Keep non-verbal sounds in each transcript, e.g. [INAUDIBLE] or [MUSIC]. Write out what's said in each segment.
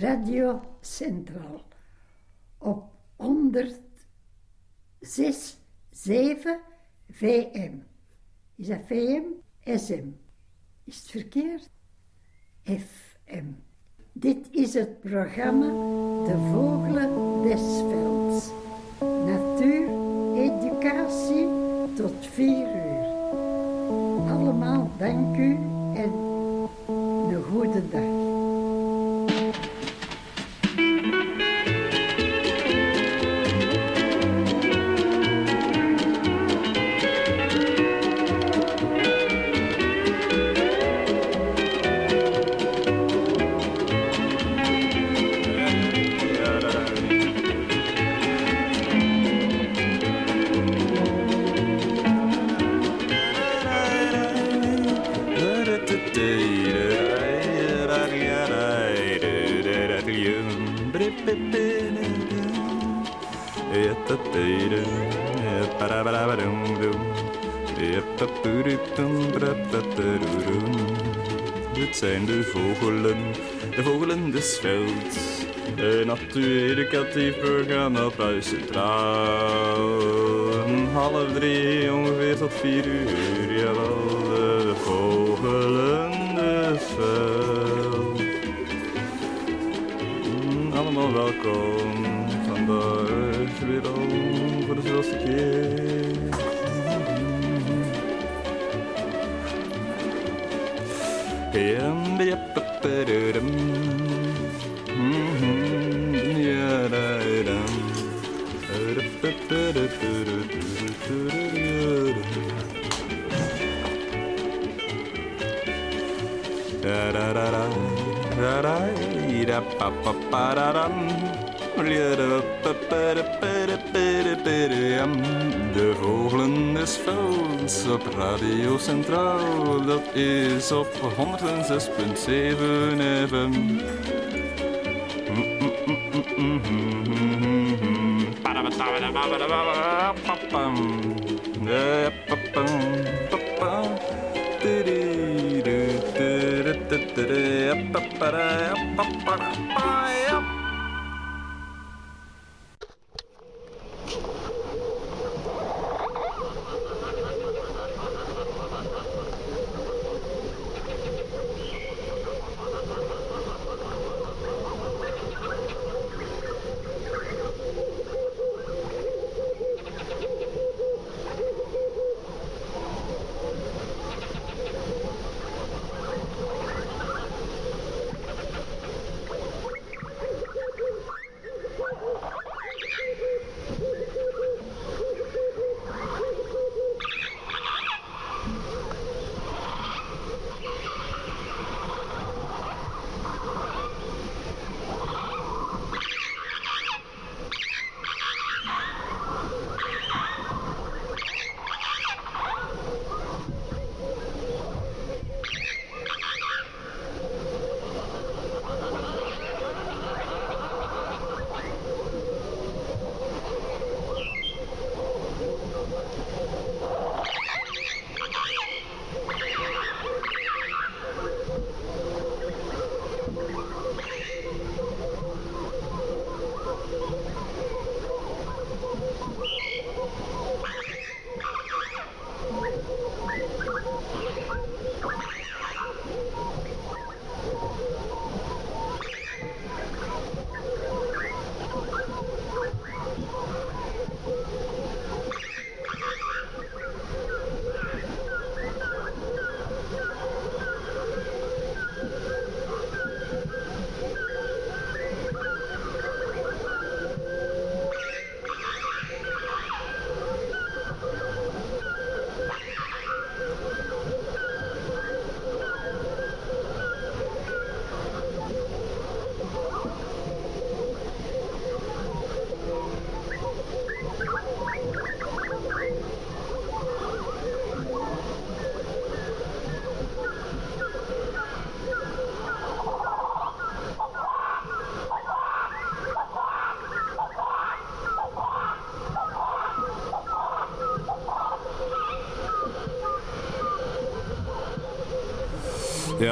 Radio Centraal op 106 7 VM. Is dat VM? SM. Is het verkeerd? FM. Dit is het programma De Vogelen des Velds. Natuur, educatie tot 4 uur. Allemaal dank u Het zijn de vogelen, de vogelen des velds. Een natuur-educatief programma Centraal. Half drie ongeveer tot vier uur, jawel, de vogelen des velds. Mm, Allemaal welkom, vandaag weer al voor de zoveelste keer. da da da da da De vogelen des velds op Radio Centraal, dat is op 106.7 FM.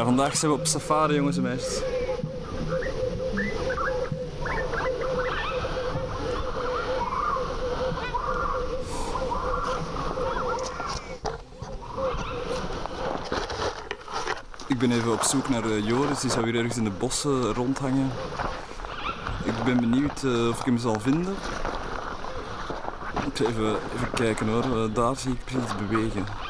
Vandaag zijn we op safari, jongens en meisjes. Ik ben even op zoek naar eh, Joris, die zou hier ergens in de bossen rondhangen. Ik ben benieuwd eh, of ik hem zal vinden. Even, even kijken hoor, eh, daar zie ik precies bewegen.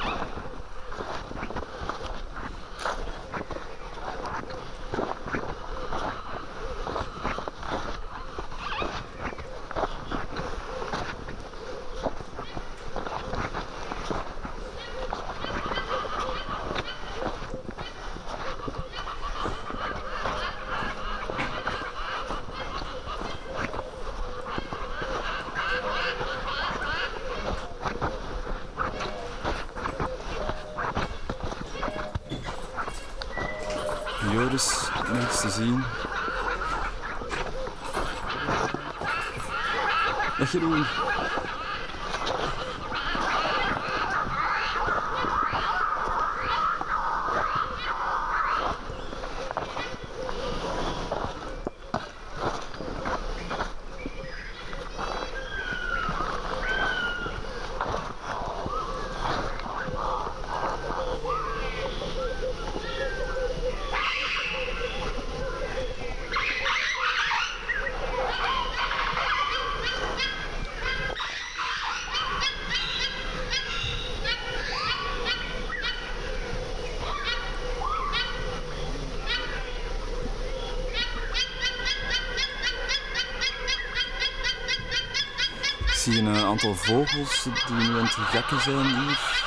Vogels die nu aan het gekken zijn hier.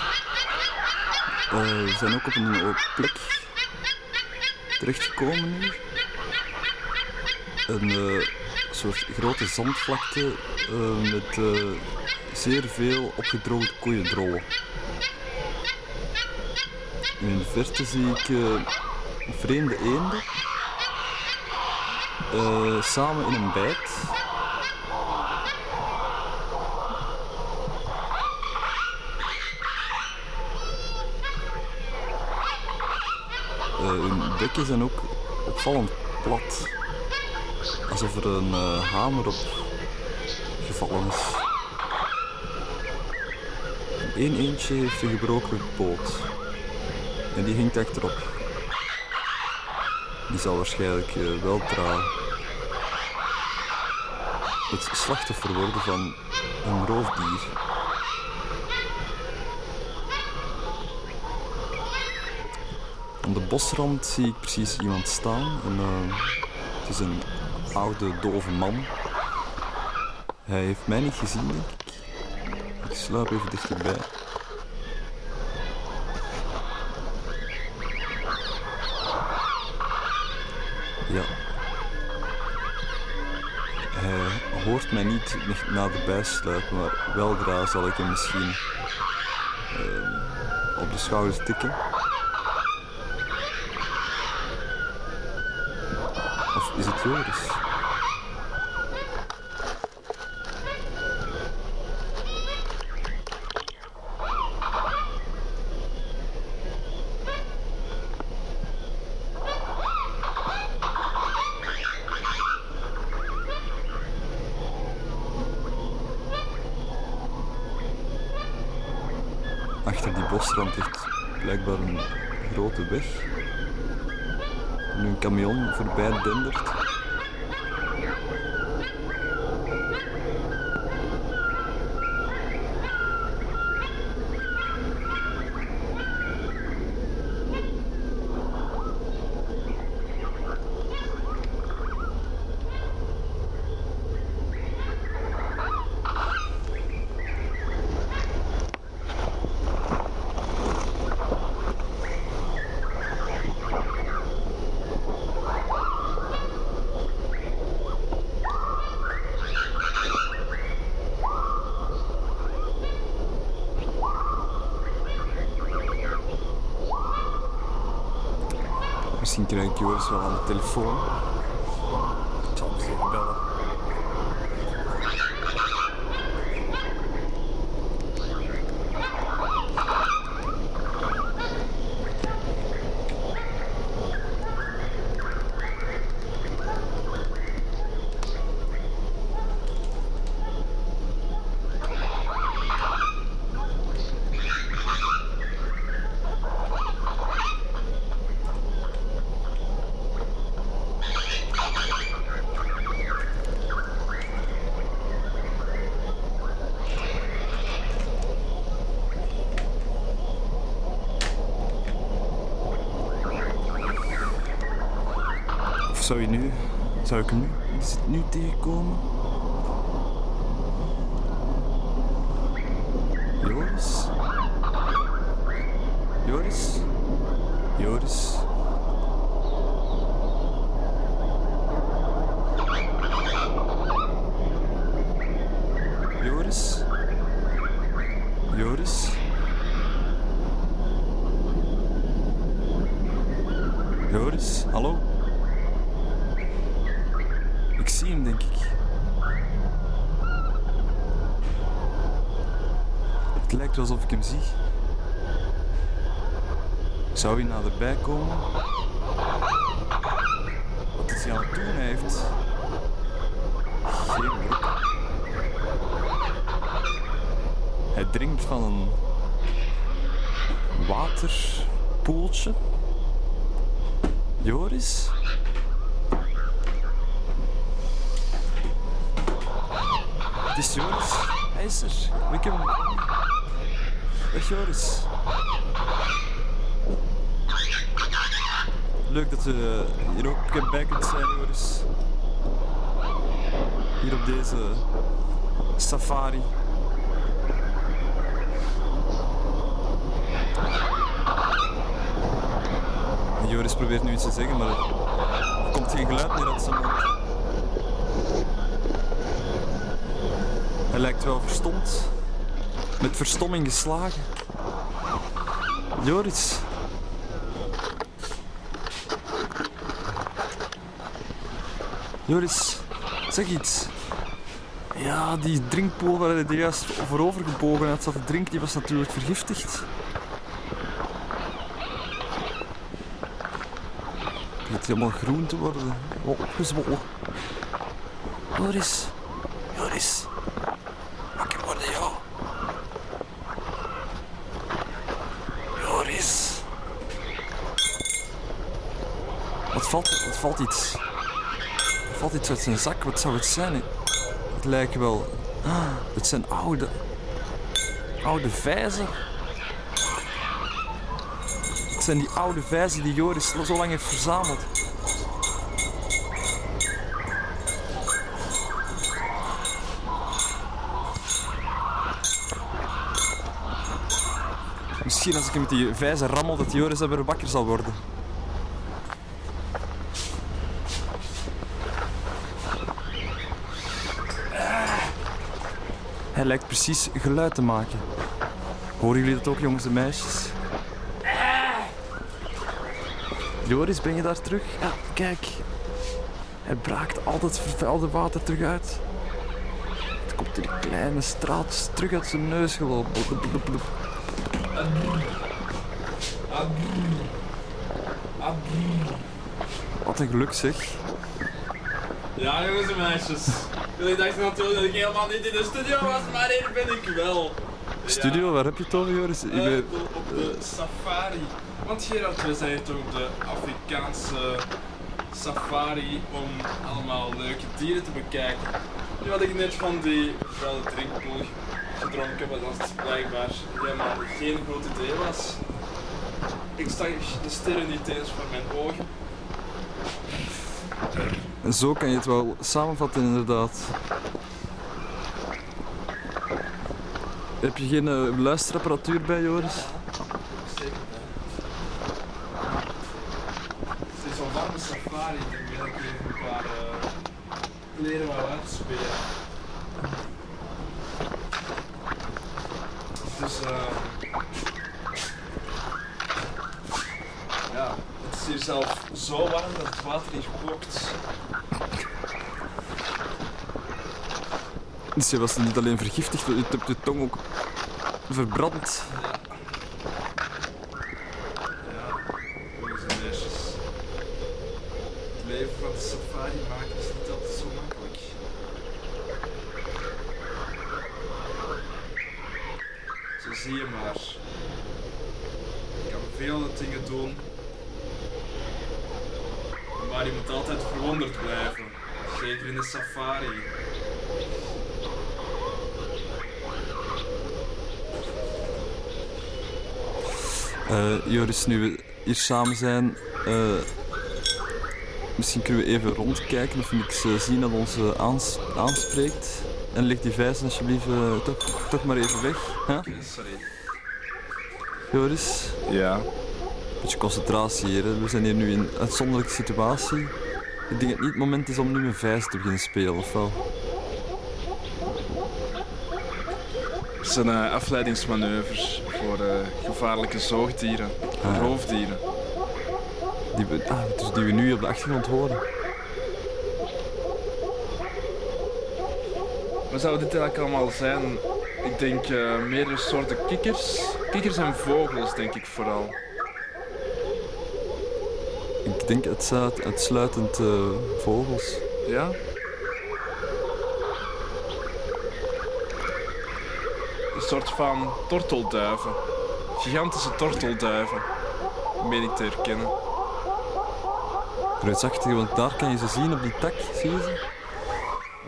Eh, zijn ook op een plek terechtgekomen nu. Een eh, soort grote zandvlakte eh, met zeer veel opgedroogde koeiendrollen. In de verte zie ik vreemde eenden samen in een bijt. Eh, hun bekken zijn ook opvallend plat. Alsof er een eh, hamer op gevallen is. Eén eentje heeft een gebroken poot. En die hinkt achterop. Die zal waarschijnlijk eh, weldra het slachtoffer worden van een roofdier. Aan de bosrand zie ik precies iemand staan. En, eh, het is een oude, dove man. Hij heeft mij niet gezien, denk ik. Ik sluip even dichterbij. Ja. Hij hoort mij niet naderbij sluipen, maar weldra zal ik hem misschien eh, op de schouders tikken. Of is het Joris? Achter die bosrand ligt blijkbaar een grote weg. Nu een camion voorbij dendert. Misschien krijg ik Joris Zou je nu... Zou ik hem nu, is het nu tegenkomen? Joris? Joris? Joris? Joris? Joris? Joris, hallo? Ik zie hem, denk ik. Het lijkt wel alsof ik hem zie. Zou hij naderbij komen? Wat is hij aan het doen? Hij heeft geen broek. Hij drinkt van een waterpoeltje. Joris? Het is Joris. Hij is er. Ik heb hem. Dag Joris. Leuk dat we hier ook bij kunt zijn, Joris. Hier op deze safari. Joris probeert nu iets te zeggen, maar er komt geen geluid meer uit zijn mond. Hij lijkt wel verstomd. Met verstomming geslagen. Joris. Joris, zeg iets. Ja, die drinkpool waar hij er juist voorover gebogen had zat te drinken, die was natuurlijk vergiftigd. Het helemaal groen te worden. Opgezwollen. Joris. Wakker worden, joh. Joris. Wat valt, wat valt iets? Er valt iets uit zijn zak. Wat zou het zijn? Het lijkt wel... Ah, het zijn oude... Oude vijzen. Het zijn die oude vijzen die Joris zo lang heeft verzameld. Misschien als ik hem met die vijzen rammel, dat Joris dan weer wakker zal worden. Hij lijkt precies geluid te maken. Horen jullie dat ook, jongens en meisjes? Joris, ben je daar terug? Ja, kijk. Hij braakt al dat vervuilde water terug uit. Het komt in kleine straatjes terug uit zijn neus gelopen. Wat een geluk zeg. Ja, jongens en meisjes. Jullie dachten natuurlijk dat ik helemaal niet in de studio was, maar hier ben ik wel. Studio, waar heb je het over, Joris? Ik Ja, ben- eh, op de safari. Want Gerard, we zijn toch op de Afrikaanse safari om allemaal leuke dieren te bekijken. Nu had ik net van die vuile drinkpoel gedronken, wat dat blijkbaar helemaal geen goed idee was. Ik zag de sterren niet eens voor mijn ogen. Zo kan je het wel samenvatten, inderdaad. Heb je geen eh, luisterapparatuur bij, Joris? Zeker bij. Het is een warme safari, ik wil ik even een paar uh, kleren wou uitspelen. Dus eh ja, het is hier zelf zo warm dat het water hier kookt. Dus je was niet alleen vergiftigd, je hebt je tong ook verbrand. Ja, jongens en meisjes. Het leven van de safari maken is niet altijd zo makkelijk. Zo zie je maar. Je kan veel dingen doen. Maar je moet altijd verwonderd blijven. Zeker in de safari. Joris, nu we hier samen zijn, eh, misschien kunnen we even rondkijken of we niks eh, zien dat ons eh, aans- aanspreekt. En leg die vijzen alsjeblieft eh, toch, toch maar even weg. Sorry. Joris, Ja. beetje concentratie hier. Hè. We zijn hier nu in een uitzonderlijke situatie. Ik denk dat het niet het moment is om nu met vijzen te beginnen spelen, of wel? Het zijn afleidingsmanoeuvres voor eh, gevaarlijke zoogdieren, Ah, ja. roofdieren. Die we, ah, dus die we nu op de achtergrond horen. Wat zou dit eigenlijk allemaal zijn? Ik denk eh, meerdere soorten kikkers. Kikkers en vogels, denk ik vooral. Ik denk het zijn uitsluitend eh, vogels. Ja? Een soort van tortelduiven. Gigantische tortelduiven. Meen ik te herkennen. Reusachtig, want daar kan je ze zien op die tak, zie je ze?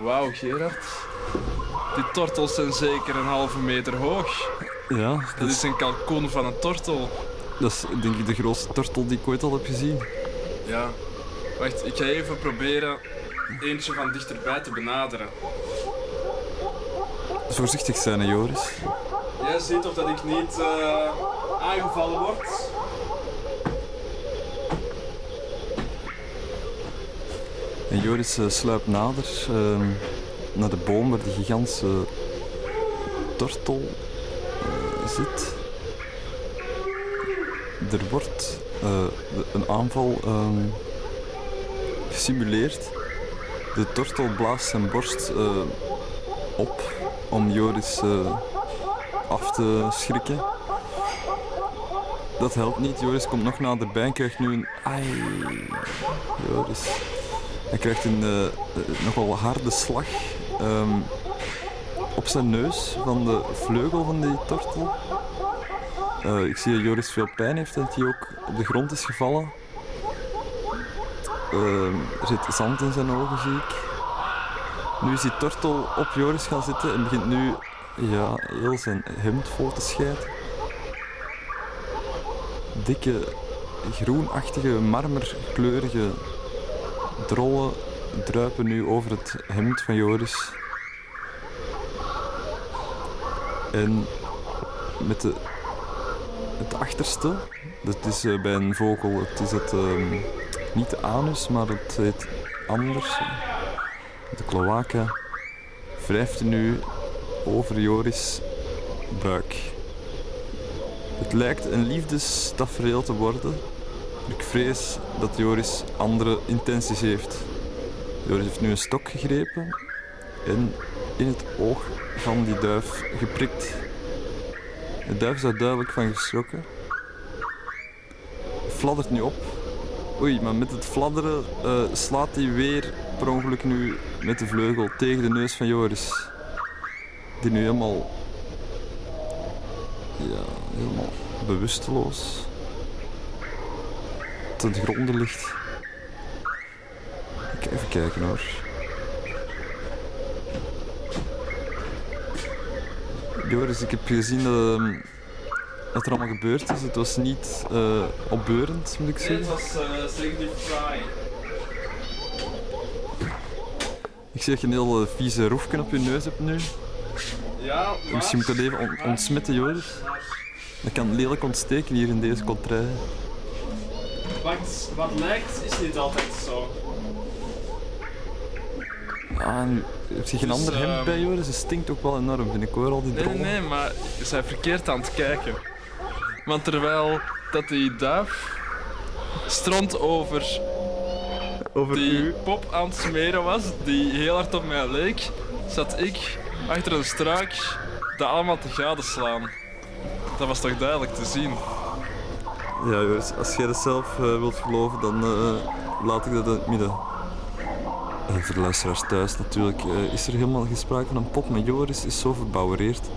Wauw, Gerard. Die tortels zijn zeker een halve meter hoog. Ja, Dat dat is, is een kalkoen van een tortel. dat is denk ik de grootste tortel die ik ooit al heb gezien. Ja. Wacht, ik ga even proberen eentje van dichterbij te benaderen. Voorzichtig zijn, hè, Joris. Jij ziet of dat ik niet eh, aangevallen word. En Joris eh, sluipt nader ehm, naar de boom waar die gigantische tortel eh, zit. Er wordt eh, de- een aanval ehm, gesimuleerd. De tortel blaast zijn borst op om Joris af te schrikken. Dat helpt niet. Joris komt nog naderbij en krijgt nu een... Ai, Joris. Hij krijgt een eh, eh, nogal harde slag ehm, op zijn neus van de vleugel van die tortel. Eh, ik zie dat Joris veel pijn heeft en dat hij ook op de grond is gevallen. Ehm, er zit zand in zijn ogen, zie ik. Nu is die tortel op Joris gaan zitten en begint nu ja, heel zijn hemd vol te schijten. Dikke, groenachtige, marmerkleurige drollen druipen nu over het hemd van Joris. En met de, het achterste, dat is eh, bij een vogel, het is het, ehm, niet de anus, maar het heet anders. De cloaca wrijft nu over Joris buik. Het lijkt een liefdestafereel te worden, ik vrees dat Joris andere intenties heeft. Joris heeft nu een stok gegrepen en in het oog van die duif geprikt. De duif is daar duidelijk van geschrokken. Fladdert nu op. Oei, maar met het fladderen eh, slaat hij weer per ongeluk nu met de vleugel tegen de neus van Joris. Die nu helemaal... Ja, helemaal bewusteloos ten gronde ligt. Ik- Even kijken hoor. Joris, ik heb gezien dat, ehm, wat er allemaal gebeurd is. Het was niet eh, opbeurend, moet ik Nee, zeggen. het was uh, Signy Fry. Ik zie dat je een heel eh, vieze roefje op je neus hebt nu. Ja, maar... Misschien moet ik dat even on- ontsmetten, Joris. Dat kan lelijk ontsteken hier in deze contrij. Wacht, wat lijkt is niet altijd zo. Ah, en heb je geen Dus, ander hemd ehm, bij, Joris? Het stinkt ook wel enorm, vind ik hoor, al die Nee, nee, drollen. nee, maar ze zijn verkeerd aan het kijken. Want terwijl dat die duif stront over Over die u. pop aan het smeren was, die heel hard op mij leek, zat ik achter een struik dat allemaal te gadeslaan. Dat was toch duidelijk te zien. Ja, Joris, als jij dat zelf eh, wilt geloven, dan eh, laat ik dat in het midden. En voor de luisteraars thuis natuurlijk eh, is er helemaal geen sprake van een pop, maar Joris is zo verbouwereerd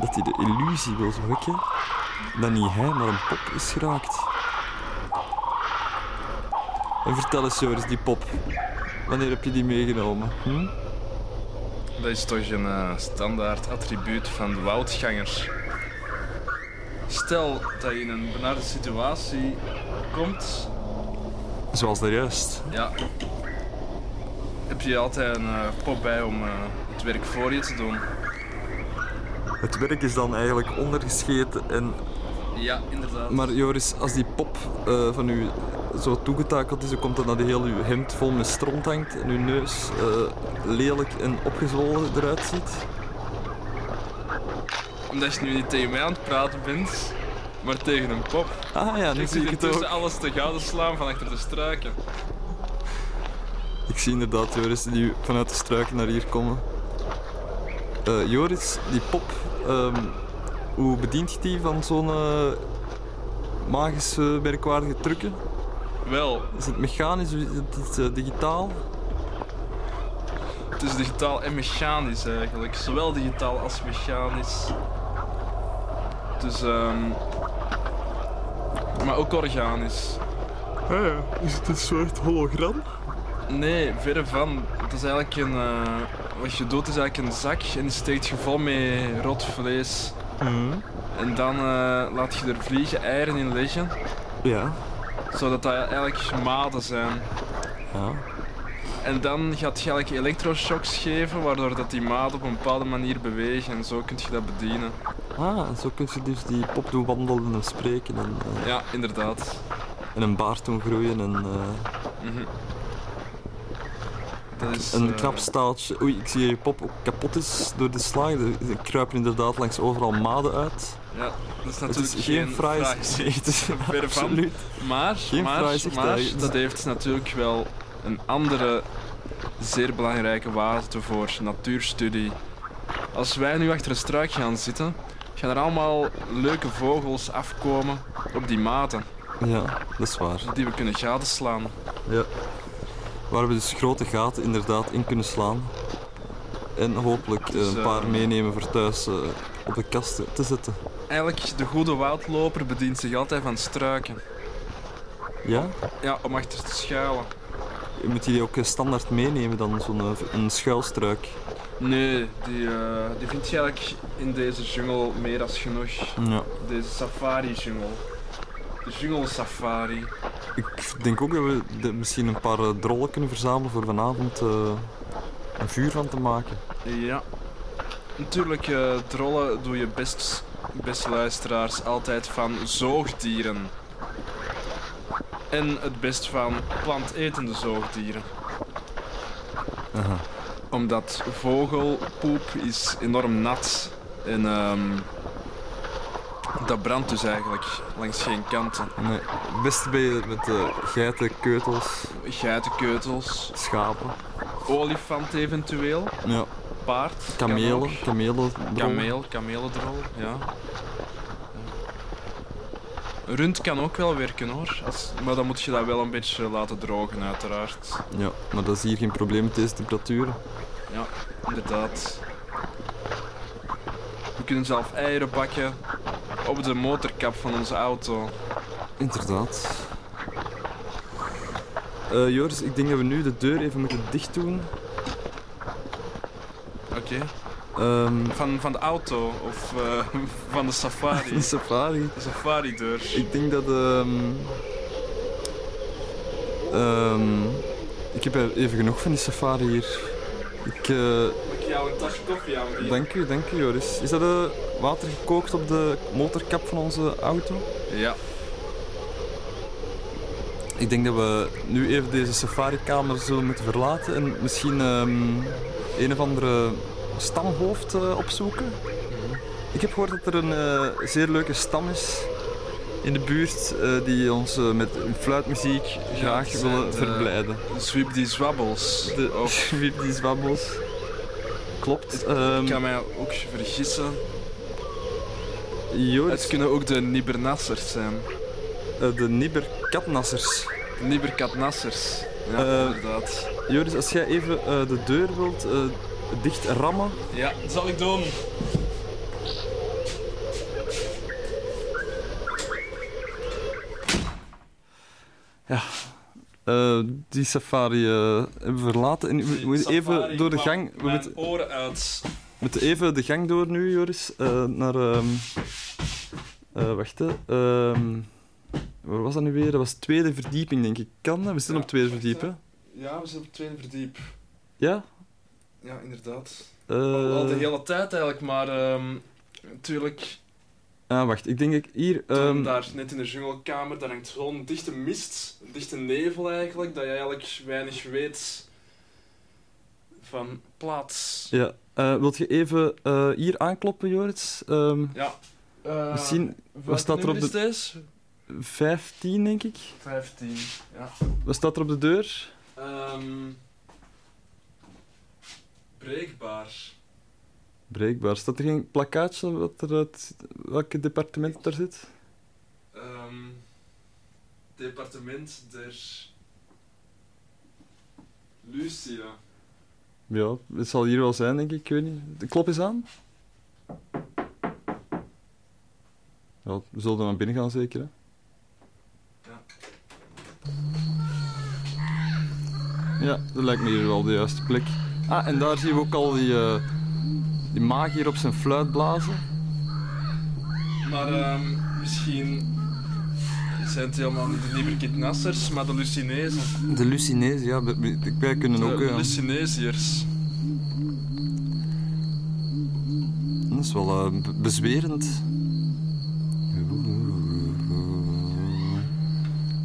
dat hij de illusie wil wekken dat niet hij, maar een pop is geraakt. En vertel eens Joris, die pop, wanneer heb je die meegenomen? Hm? Dat is toch een eh, standaard attribuut van de woudganger. Stel dat je in een benarde situatie komt Zoals daarjuist. Ja. Heb je altijd een eh, pop bij om eh, het werk voor je te doen? Het werk is dan eigenlijk ondergescheten en... Ja, inderdaad. Maar Joris, als die pop van u zo toegetakeld is, dan komt dat dat heel uw hemd vol met stront hangt en uw neus eh, lelijk en opgezwollen eruit ziet. Omdat je nu niet tegen mij aan het praten bent, maar tegen een pop. Ah ja, nu Ik zie ik het ook. alles te gouden slaan van achter de struiken. Ik zie inderdaad Joris die vanuit de struiken naar hier komen. Eh, Joris, die pop, ehm, hoe bedient je die van zo'n eh, magische, merkwaardige trucken? Wel, Is het mechanisch, is het eh, digitaal? het is digitaal en mechanisch eigenlijk. Zowel digitaal als mechanisch. Dus, ehm maar ook organisch. Ah ja, is het een soort hologram? Nee, verre van. Het is eigenlijk een. eh, wat je doet is eigenlijk een zak en die steekt je vol met rot vlees. En dan eh, laat je er vliegen eieren in liggen, Ja. Zodat dat eigenlijk maden zijn. ja. En dan gaat je eigenlijk elektroshocks geven, waardoor dat die maden op een bepaalde manier bewegen en zo kun je dat bedienen. Ah, zo kun je dus die pop doen wandelen en spreken en, eh, Ja, inderdaad. en een baard doen groeien en Mhm. Dat is, een eh, knap staaltje. Oei, ik zie je pop ook kapot is door de slag. Er er kruipen inderdaad langs overal maden uit. Ja, dat is Het natuurlijk is geen fraai gezicht. [LAUGHS] Absoluut. Maar, Geen maar, maar dat heeft natuurlijk wel een andere zeer belangrijke waarde voor natuurstudie. Als wij nu achter een struik gaan zitten, gaan er allemaal leuke vogels afkomen op die maten Ja, dat is waar. die we kunnen gadeslaan. Ja. Waar we dus grote gaten inderdaad in kunnen slaan. En hopelijk eh, Dus, een paar eh, meenemen voor thuis eh, op de kast te zetten. Eigenlijk, de goede woudloper bedient zich altijd van struiken. Ja? Ja, om achter te schuilen. Je moet die ook standaard meenemen dan, zo'n een schuilstruik. Nee, die, eh, die vind je eigenlijk in deze jungle meer als genoeg. Ja. Deze safari-jungle. De jungle safari. Ik denk ook dat we de- misschien een paar drollen kunnen verzamelen voor vanavond een vuur van te maken. Ja. Natuurlijk, eh trollen doe je best, beste luisteraars, altijd van zoogdieren. En het best van plantetende zoogdieren. Aha. Omdat vogelpoep is enorm nat. En ehm, dat brandt dus eigenlijk langs geen kanten. Nee, het beste ben je met eh, geiten, keutels, Geitenkeutels, schapen, olifant eventueel, ja, paard, kamelen, kamelen. Kameel, kamelendrol, ja. Rund kan ook wel werken hoor, Als, maar dan moet je dat wel een beetje laten drogen uiteraard. Ja, maar dat is hier geen probleem met deze temperaturen. Ja, inderdaad. We kunnen zelf eieren bakken op de motorkap van onze auto. Inderdaad. Eh, Joris, ik denk dat we nu de deur even moeten dicht doen. Oké. Ehm, Van, van de auto of eh, [LAUGHS] van de safari. een safari. De safari-deur. Ik denk dat. ehm, ik heb er even genoeg van die safari hier. Ik, ik jou een tasje koffie aanbieden? dank u, dank u Joris. Is dat water gekookt op de motorkap van onze auto? Ja. Ik denk dat we nu even deze safari-kamer zullen moeten verlaten en misschien ehm, een of andere stamhoofd eh, opzoeken. Ik heb gehoord dat er een eh, zeer leuke stam is in de buurt eh, die ons met fluitmuziek graag zijn willen de- verblijden. Sweep die zwabbels. De Of [LAUGHS] Sweep die zwabbels. Klopt. ik Ehm kan mij ook vergissen. Joris, Het kunnen ook de Nibernassers zijn. Eh, de Nibber-katnassers. De Niberkatnassers. Ja, Eh, inderdaad. Joris, als jij even eh, de deur wilt dicht rammen. Ja, dat zal ik doen. Eh, die safari hebben we verlaten. En we moeten even door de gang. We moeten, oren uit. moeten even de gang door nu, Joris. eh, naar. eh, wacht, hè. Waar was dat nu weer? Dat was tweede verdieping, denk ik. Kan dat? We zitten Ja, op tweede verdieping. Ja, we zitten op tweede verdiep. Ja? Ja, inderdaad. Eh, Al, al de hele tijd eigenlijk, maar ehm, natuurlijk, Ah, wacht. Ik denk ik hier... ehm, daar net in de junglekamer, daar hangt zo'n dichte mist, een dichte nevel eigenlijk, dat je eigenlijk weinig weet van plaats. Ja. Eh, wilt je even eh, hier aankloppen, Joris? Ehm, Ja. eh, Misschien... welk staat er op de- is deze? 15, denk ik. 15, ja. Wat staat er op de deur? Ehm breekbaar. Breekbaar. Staat er geen plakkaatje wat er uit welk departement daar zit? Ehm, departement der Lucia. Ja, het zal hier wel zijn, denk ik. Ik weet niet. De klop is aan. Ja, we zullen er maar binnen gaan, zeker. Hè? Ja. Ja, dat lijkt me hier wel de juiste plek. Ah, en daar zien we ook al die, eh die magier op zijn fluit blazen. Maar ehm, misschien zijn het helemaal niet de Nieberkitnassers, maar de Lucinezen. De Lucinezen, ja, wij kunnen ook... De eh, Lucineziërs. dat is wel eh, be- bezwerend.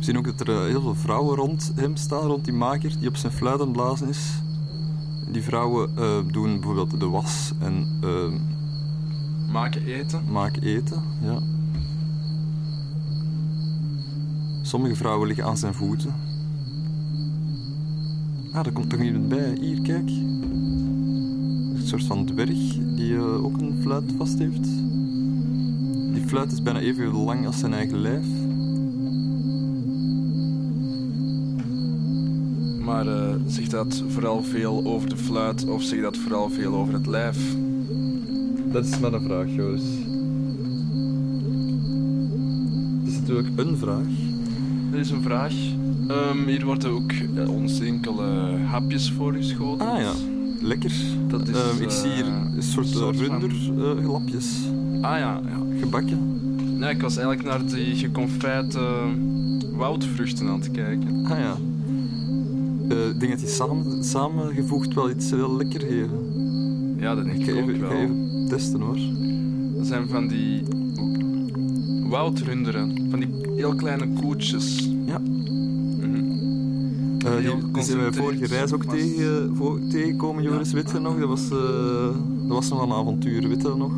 We zien ook dat er eh, heel veel vrouwen rond hem staan, rond die maker die op zijn fluit aan het blazen is. Die vrouwen eh, doen bijvoorbeeld de was en eh, Maken eten. maken eten. Ja. Sommige vrouwen liggen aan zijn voeten. Ah, er komt toch iemand bij. Hier, kijk. Een soort van dwerg die eh, ook een fluit vast heeft. Die fluit is bijna even lang als zijn eigen lijf. Maar eh, zegt dat vooral veel over de fluit of zegt dat vooral veel over het lijf? Dat is maar een vraag, Joos. Dat is natuurlijk een vraag. Dat is een vraag. Ehm, hier worden ook eh, ons enkele hapjes voorgeschoten. Ah ja, lekker. Dat is, Ehm, ik eh, zie hier een soort, een soort uh, van- runderglapjes. Ah ja, ja. gebakken. Ja, ik was eigenlijk naar die geconfijte woudvruchten aan het kijken. Ah ja. Eh, die samen, samengevoegd wel iets heel lekker geven. Ja, dat denk Ik ik, ook even, ik wel. ga even testen hoor. Dat zijn van die woudrunderen, van die heel kleine koetjes. Ja. Heel die, die zijn wij vorige reis ook tegen, voor, tegengekomen, Joris. Ja. Weet je nog? Dat was, dat was nog een avontuur, weet je dat nog?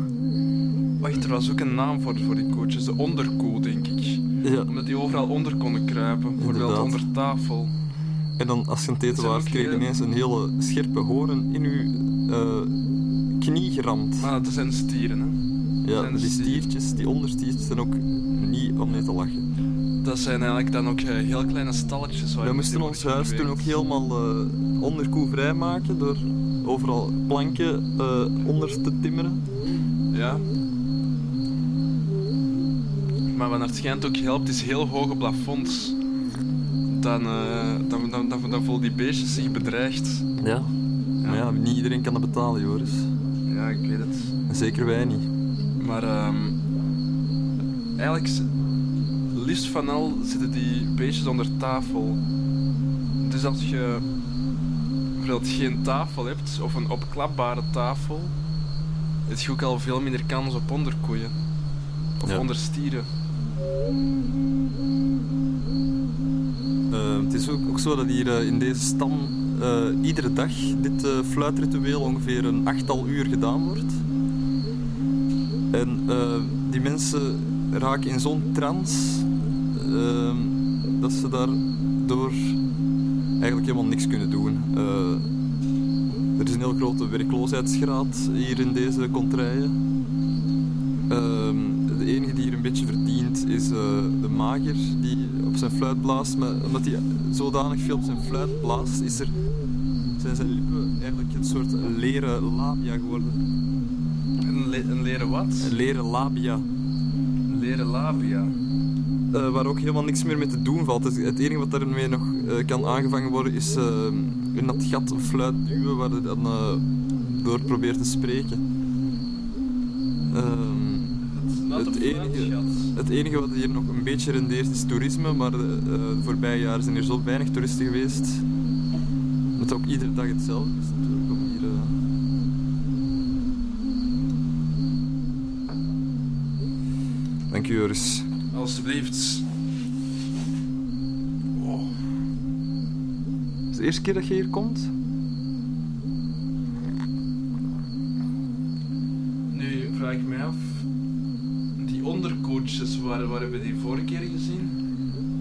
Wacht, er was ook een naam voor, voor die koetjes. De onderkoe, denk ik. Ja. Omdat die overal onder konden kruipen. Bijvoorbeeld Inderdaad. onder tafel. En dan als je was, ook kreeg je ineens een hele scherpe hoorn in je eh, knie geramd. Maar dat zijn stieren, hè. ja, zijn de die stiertjes, die onderstiertjes zijn ook niet om mee te lachen. Dat zijn eigenlijk dan ook eh, heel kleine stalletjes. waar We moesten ons huis toen ook helemaal onderkoe vrijmaken door overal planken eh, onder te timmeren. Ja. Maar wat het schijnt ook helpt, is heel hoge plafonds. Dan, eh, dan, dan, dan, dan voelen die beestjes zich bedreigd. Ja. Maar ja, niet iedereen kan dat betalen, Joris. Ja, ik weet het. En zeker wij niet. Maar ehm, eigenlijk, liefst van al zitten die beestjes onder tafel. Dus als je bijvoorbeeld geen tafel hebt, of een opklapbare tafel, heb je ook al veel minder kans op onderkoeien. Of Ja. onder Eh, het is ook, zo dat hier eh, in deze stam eh, iedere dag dit fluitritueel ongeveer een achttal uur gedaan wordt. En die mensen raken in zo'n trance ehm, dat ze daardoor eigenlijk helemaal niks kunnen doen. Er is een heel grote werkloosheidsgraad hier in deze contraien. Ehm, de enige die hier een beetje verdient is de mager die zijn fluit blaast. Maar omdat hij zodanig veel op zijn fluit blaast, is er, zijn zijn lippen eigenlijk een soort leren labia geworden. Een, le- een leren wat? Een leren labia. Een leren labia. eh, waar ook helemaal niks meer mee te doen valt. Het, het enige wat daarmee nog eh, kan aangevangen worden is eh, in dat gat een fluit duwen waar je dan door probeert te spreken. Het, enige, het enige wat hier nog een beetje rendeert is toerisme, maar de, eh, de voorbije jaren zijn er zo weinig toeristen geweest. Het is ook iedere dag hetzelfde. Dus natuurlijk om hier, eh, Dank u, Joris. Alsjeblieft. Oh. Is het de eerste keer dat je hier komt? Waar, waar hebben we die vorige keer gezien?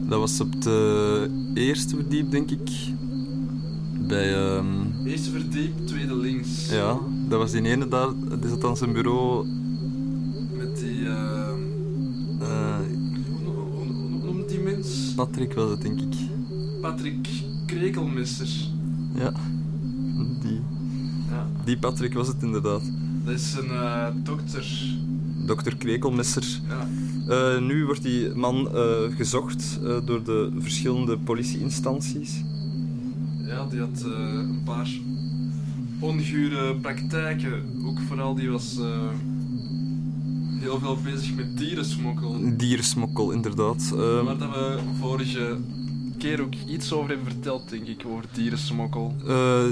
Dat was op de eerste verdiep, denk ik. Bij, ehm, Eerste verdiep, tweede links. ja, dat was die ene daar, die zat aan zijn bureau. Met die, ehm, eh, hoe, noemt die mens? Patrick was het, denk ik. Patrick Krekelmisser. Ja, die, Ja. die Patrick was het inderdaad. Dat is een eh, dokter. Dokter Krekelmesser. Ja. Eh, nu wordt die man eh, gezocht eh, door de verschillende politieinstanties. ja, die had een paar ongure praktijken. Ook vooral, die was heel veel bezig met dierensmokkel. Dierensmokkel, inderdaad. Waar dat we vorige keer ook iets over hebben verteld, denk ik, over dierensmokkel.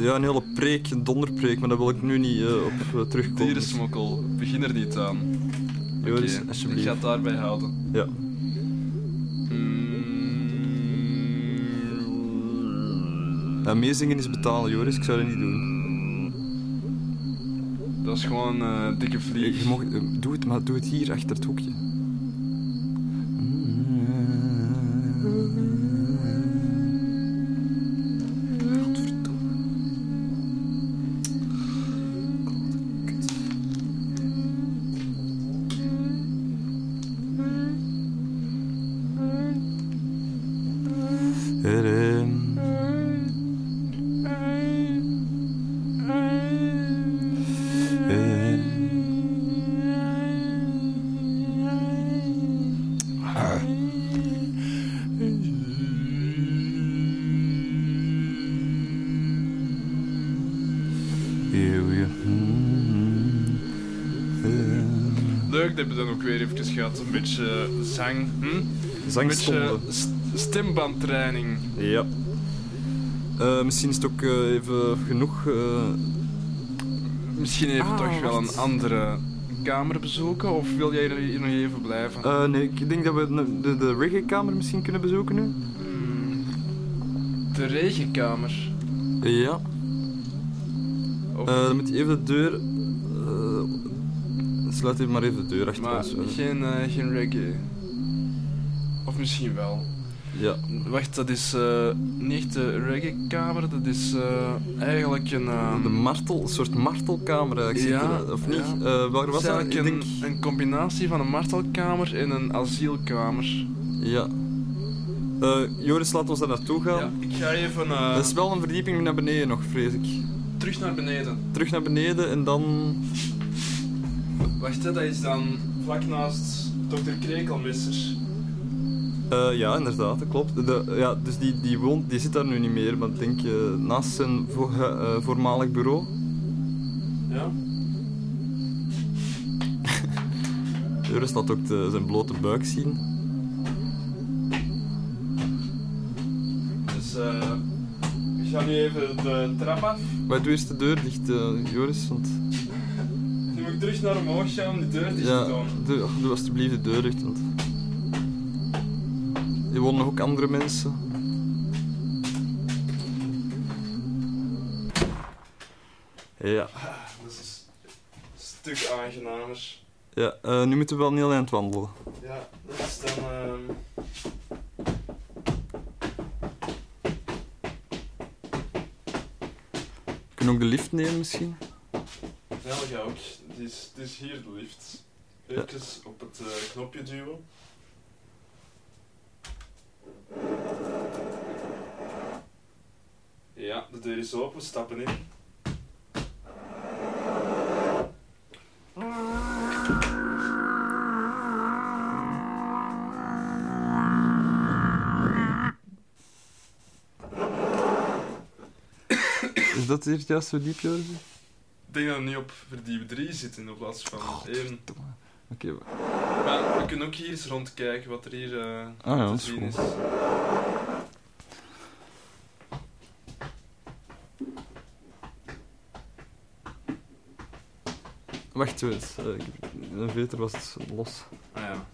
ja, een hele preek, een donderpreek, maar daar wil ik nu niet op terugkomen. Dierensmokkel, begin er niet aan. Joris, Oké, alsjeblieft. Ik ga het daarbij houden. Ja. Mm, Ja, meezingen is betalen, Joris. Ik zou dat niet doen. dat is gewoon eh dikke vlieg. Je mag, eh, doe het, maar doe het hier achter het hoekje. Weer even gehad. Een beetje zang. Hm? Een beetje stembandtraining. Ja. Eh, misschien is het ook eh, even genoeg. eh, Misschien even Ah, toch wel een andere kamer bezoeken? Of wil jij hier nog even blijven? eh, nee, ik denk dat we de, de, reggae-kamer misschien kunnen bezoeken nu. Hmm, De regenkamer. Ja. Of, Eh, dan moet je even de deur. Sluit even maar even de deur achter maar ons. eh. geen, eh, geen reggae. Of misschien wel. Ja. Wacht, dat is eh, niet de reggae-kamer, dat is eh, eigenlijk een... eh, De martel, een soort martelkamer eigenlijk. Ja, of niet? ja. Waar was dat? eigenlijk een, denk. een combinatie van een martelkamer en een asielkamer. Ja. Joris, laat ons daar naartoe gaan. Ja, ik ga even Dat is wel een verdieping naar beneden nog, vrees ik. terug naar beneden. Terug naar beneden en dan. Wacht, hè, dat is dan vlak naast dokter Krekelmisser. Eh, ja, inderdaad, dat klopt. De, ja, dus die, die, woont, die zit daar nu niet meer, maar ik denk je naast zijn vo- eh, voormalig bureau. Ja? [LAUGHS] Joris laat ook de, zijn blote buik zien. Dus eh ik ga nu even de trap af. Maar doe eerst de deur dicht, Joris, want... Nu moet ik terug naar omhoog gaan om die deur dicht Ja, te doen. doe, doe alsjeblieft de deur dicht, want... Hier wonen nog ook andere mensen. Ja, Dat is een stuk aangenamer. ja eh, nu moeten we wel een heel eind wandelen. Ja, dat is dan... ehm, Kunnen we ook de lift nemen misschien? Ja, dat ga ook. Is, het is hier de lift. Even op het eh, knopje duwen. Ja, de deur is open, stappen in. Is dat hier het juiste verdiep, Joris? Ik denk dat we nu op verdiep 3 zitten in plaats van 1. Oké, Maar we kunnen ook hier eens rondkijken wat er hier eh Ah ja, te is zien is. Wacht eens, eh, een veter was los. Ah ja.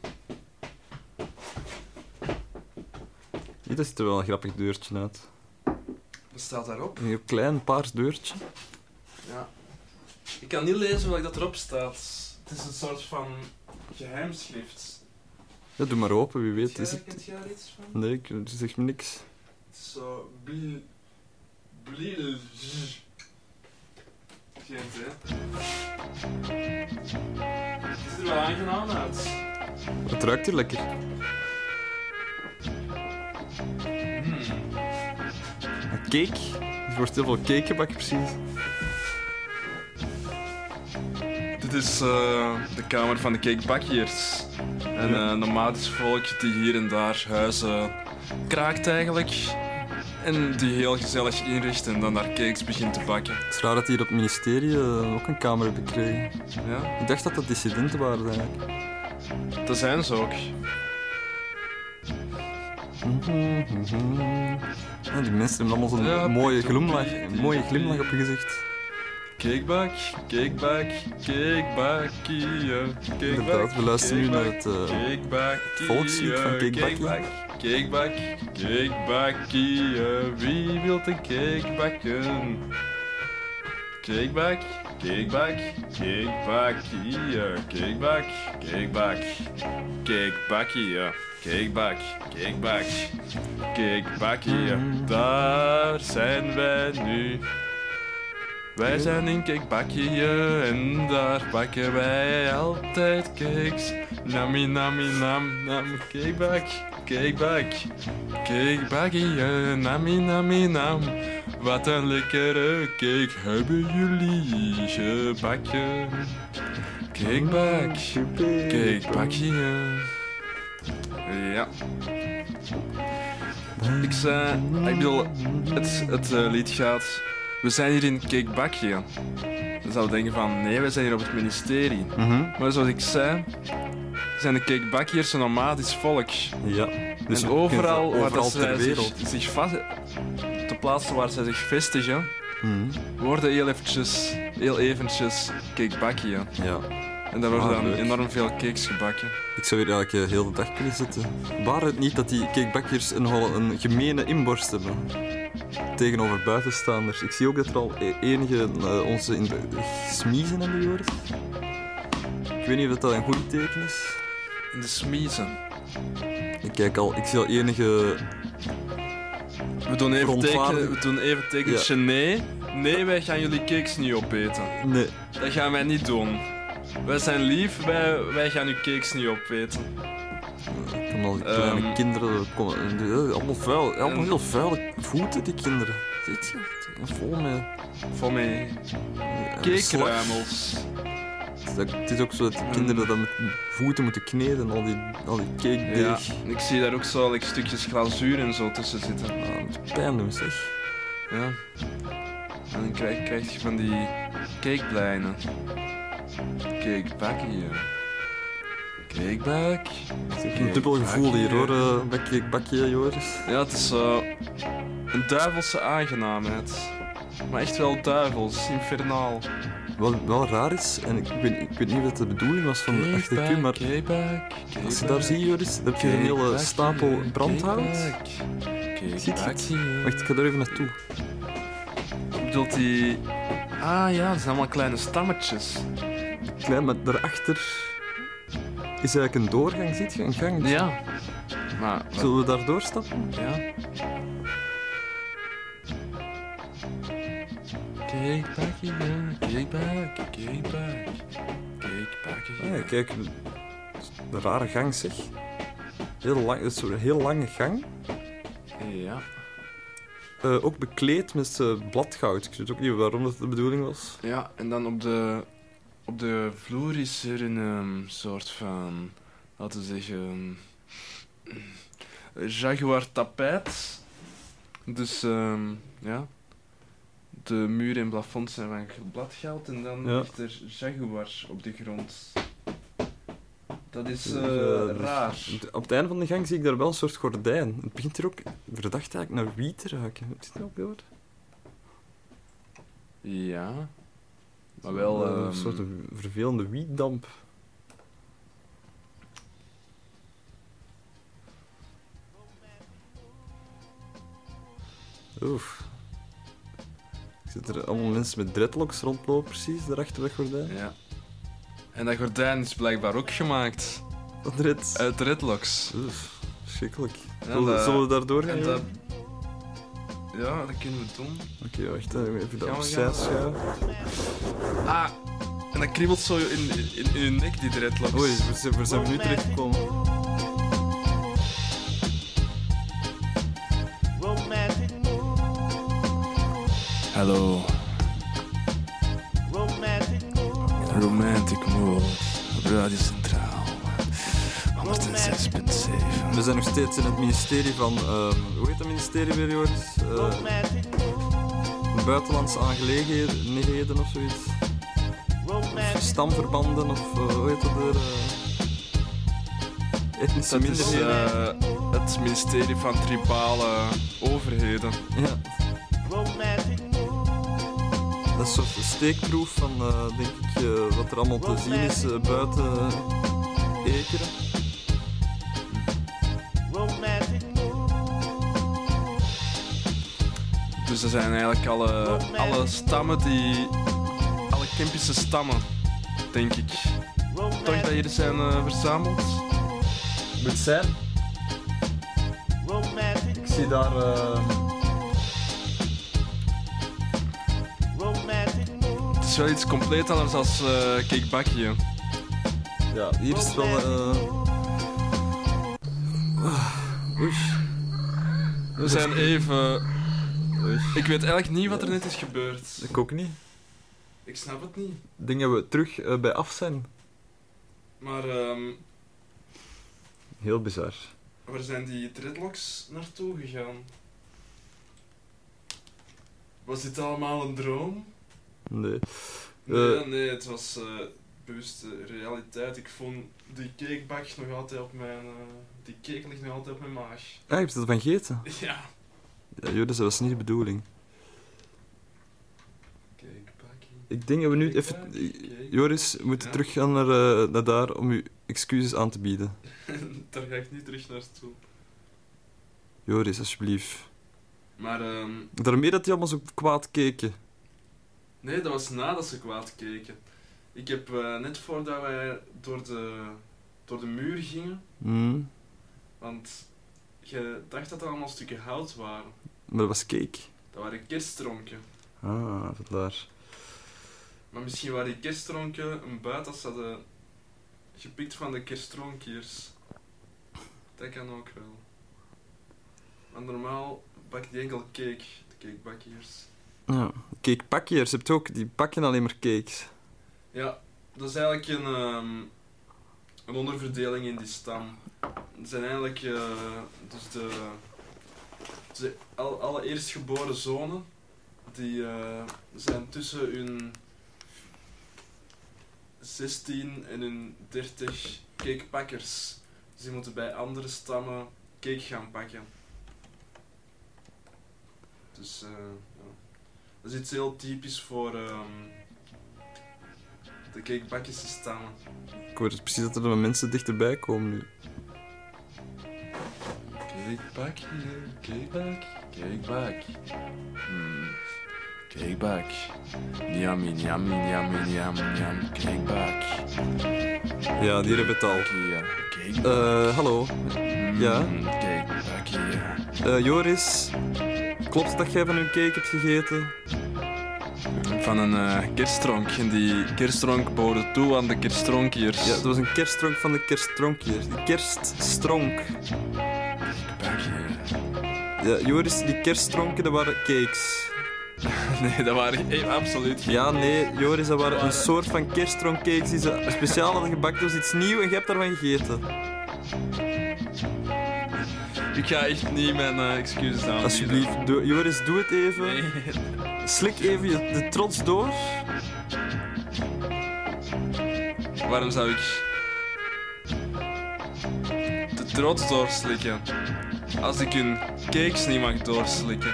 Hier ziet er wel een grappig deurtje uit. Wat staat daarop? Een heel klein paars deurtje. Ik kan niet lezen wat dat erop staat. Het is een soort van geheimschrift. Ja, doe maar open, wie weet. Is het... kent jij er iets van? Nee, ik zegt me niks. Het is zo... Bl... Blil... Geen hè? Het ziet er wel aangenaam uit. Het ruikt hier lekker. Hmm. Cake. Er wordt heel veel cake gebakken, precies. Is eh, de kamer van de cakebakjes. En eh nomadisch volk die hier en daar huizen kraakt eigenlijk. En die heel gezellig inricht en dan daar cakes begint te bakken. Het is raar dat hier op het ministerie eh, ook een kamer hebben gekregen. Ja, Ik dacht dat dat dissidenten waren eigenlijk. dat zijn ze ook. Ja, die mensen hebben allemaal zo'n Ja, mooie, glimlach, mooie glimlach op je gezicht. Cakebak, cakebakkie, cakebak. Inderdaad, we luisteren nu naar het eh, volkslied van Cakebakkie. Cakebak, cakebakkie, wie wil een bakken? Cakebak, cakebak, cakebakkie, cakebak, cakebak, cakebakkie, cakebak, cakebak, cakebakkie, daar zijn wij nu. Wij zijn in Cakebakkie en daar bakken wij altijd cakes. Nami nami nam nam cakebak, cakebak, cakebakkie, nami nami nam. Wat een lekkere cake hebben jullie gebakken. Cakebak, cakebakkie. Ja. Ik zei, ik bedoel, het, het eh, lied gaat. We zijn hier in Cakebakje. Dan zou je denken van, nee, we zijn hier op het ministerie. Mhm. Maar zoals ik zei, zijn de Cakebakjes een nomadisch volk. Ja. Dus en overal, waar dat zij zich, zich vast... Op de plaatsen waar zij zich vestigen, Mhm. worden heel eventjes, heel eventjes Cakebakje. Ja. En daar worden dan enorm veel cakes gebakken. Ik zou hier eigenlijk eh, heel de dag kunnen zitten. Waar het niet dat die cakebakkers een, een gemene inborst hebben. Tegenover buitenstaanders. Ik zie ook dat er al e- enige eh, onze in de smiezen hebben gehoord. Ik weet niet of dat een goed teken is. In de smiezen. Ik kijk al, ik zie al enige. We doen even Verontwaardiging. teken, we doen even tekentje nee. Nee, wij gaan jullie cakes niet opeten. Nee. Dat gaan wij niet doen. Wij zijn lief, wij, wij gaan uw cakes niet opeten. Ik kan al die kleine Ehm. kinderen. Kom, eh, allemaal vuil. Allemaal heel vuile voeten, die kinderen. Ziet je? Vol met. Vol met eh, cake-ruimels. Dat- Het is ook zo dat die kinderen dan met voeten moeten kneden en al die, al die cake Ja, ik zie daar ook zo like, stukjes glazuur en zo tussen zitten. Ah, dat moet pijn doen, zeg. Ja. En dan krijg, krijg je van die cakeblijnen. Cakebak hier. Het is een dubbel gevoel hier hoor, eh, bakje, bakje Joris. Ja, het is zo een duivelse aangenaamheid. Maar echt wel duivels, infernaal. Wat wel raar is, en ik weet, ik weet niet wat de bedoeling was van de architectuur, maar als je daar ziet Joris, dan heb je een hele stapel brandhout. Ziet je het? Wacht, ik ga er even naartoe. Bedoelt die... Ah ja, dat zijn allemaal kleine stammetjes. Klein, maar daarachter is eigenlijk een doorgang, ziet je? Een gang. Ja. Maar... Zullen we daar doorstappen? Ja. Cakebakje, ja. Cakebak, cakebak. Cakebakje, Ah, ja. kijk, de rare gang zeg. Heel lang, het is zo'n heel lange gang. Ja. Eh, ook bekleed met eh, bladgoud. Ik weet ook niet waarom dat de bedoeling was. Ja, en dan op de, op de vloer is er een ehm, soort van, laten we zeggen, jaguar tapijt. Dus ehm, ja, de muren en plafond zijn van bladgoud en dan Ja. ligt er jaguar op de grond. Dat is Dus, eh, raar. Op- Op het einde van de gang zie ik daar wel een soort gordijn. Het begint er ook verdacht eigenlijk naar wiet te ruiken. Heb je het ook gehoord? Ja. Maar wel... Een ehm, soort vervelende wietdamp. Oef. Ik zit er allemaal mensen met dreadlocks rondlopen, precies, daar achter dat gordijn. Ja. En dat gordijn is blijkbaar ook gemaakt dread? uit dreadlocks. Oef, verschrikkelijk. Ja, Zullen, we daar doorgaan? Ja, dat kunnen we doen. Oké, wacht, hè. even dat Gaan we opzij schuiven. Ah, en dat kriebelt zo in, in, in je nek, die dreadlocks. Oei, waar zijn, waar zijn we nu terechtgekomen? Romantic mood, Hallo, romantic mood, Romantic Mood Radio Centraal. 106.7. We zijn nog steeds in het ministerie van... ehm, hoe heet dat ministerie weer, Joris? Eh, romantic mood, buitenlandse aangelegenheden of zoiets. Stamverbanden of eh, hoe heet dat weer? eh, etnische Dat is minderheden. eh, het ministerie van tribale overheden. Ja, dat is een soort steekproef van, eh, denk ik, eh, wat er allemaal te zien is eh, buiten uh, Ekeren. Dus er zijn eigenlijk alle, alle stammen die... Alle Kempische stammen, denk ik. Toch dat hier zijn eh, verzameld? Moet zijn. Ik zie daar... eh, Het is wel iets compleet anders als eh Cake Bakkie. ja, hier is het wel... eh, Oei. We zijn even... Oei. Ik weet eigenlijk niet wat er net is gebeurd. Ik ook niet. Ik snap het niet. Ik denk dat we terug eh, bij af zijn. Maar ehm, Heel bizar. waar zijn die dreadlocks naartoe gegaan? Was dit allemaal een droom? Nee. Nee, Eh. nee, het was eh bewuste realiteit. Ik vond die cakebak nog altijd op mijn... eh, die cake ligt nog altijd op mijn maag. Ah, je dat van gegeten? [LAUGHS] Ja. Ja, Joris, dat was niet de bedoeling. Ik denk dat we nu even... Joris, we moeten Ja. teruggaan naar, eh, naar daar om u excuses aan te bieden. [LAUGHS] Daar ga ik niet terug naartoe. Joris, alsjeblieft. Maar ehm, Daarmee dat die allemaal zo kwaad keken. nee, dat was nadat ze kwaad keken. Ik heb eh, net voordat wij door de, door de muur gingen, Hmm. want je dacht dat er allemaal stukken hout waren. Maar dat was cake. Dat waren kerststronken. Ah, vandaar. Maar misschien waren die kerststronken een buit dat ze hadden gepikt van de kerststronkjes. Dat kan ook wel. Maar normaal bakt die enkel cake, de cakebakkiers. Ja. Cakepakjes, je hebt ook, die pakken alleen maar cakes. Ja, dat is eigenlijk een, ehm, een onderverdeling in die stam. Het zijn eigenlijk eh, dus de, de al, alle eerstgeboren zonen die eh, zijn tussen hun 16 en hun 30 cakepakkers. Dus die moeten bij andere stammen cake gaan pakken. Dus eh, ja. dat is iets heel typisch voor ehm, de cakebakjes stammen. Ik hoor dus precies dat er nog mensen dichterbij komen nu. Cakebak, cakebak, cakebak. Hmm. Cakebak. Yummy, yummy, yummy, yummy, yum. Cakebak. Ja, die hebben het al. Ja. Eh, hallo. ja? Mm, Cakebak, ja. Eh, Joris, klopt dat jij van hun cake hebt gegeten? Van een kerststronk. En die kerststronk behoorde toe aan de kerststronkjes. Ja, dat was een kerststronk van de kerststronkjes. Die kerststronk. Ja. Joris, die kerststronken, dat waren cakes. [LAUGHS] Nee, dat waren eh, absoluut geen... Ja, nee, Joris, dat waren een soort van kerststronkcakes die ze speciaal hadden gebakken. Dat was iets nieuws en je hebt daarvan gegeten. Ik ga echt niet mijn eh, excuses aanbieden. Alsjeblieft, doe- Joris, doe het even. Nee. Slik even je, de trots door. Waarom zou ik... te trots doorslikken. Als ik hun cakes niet mag doorslikken.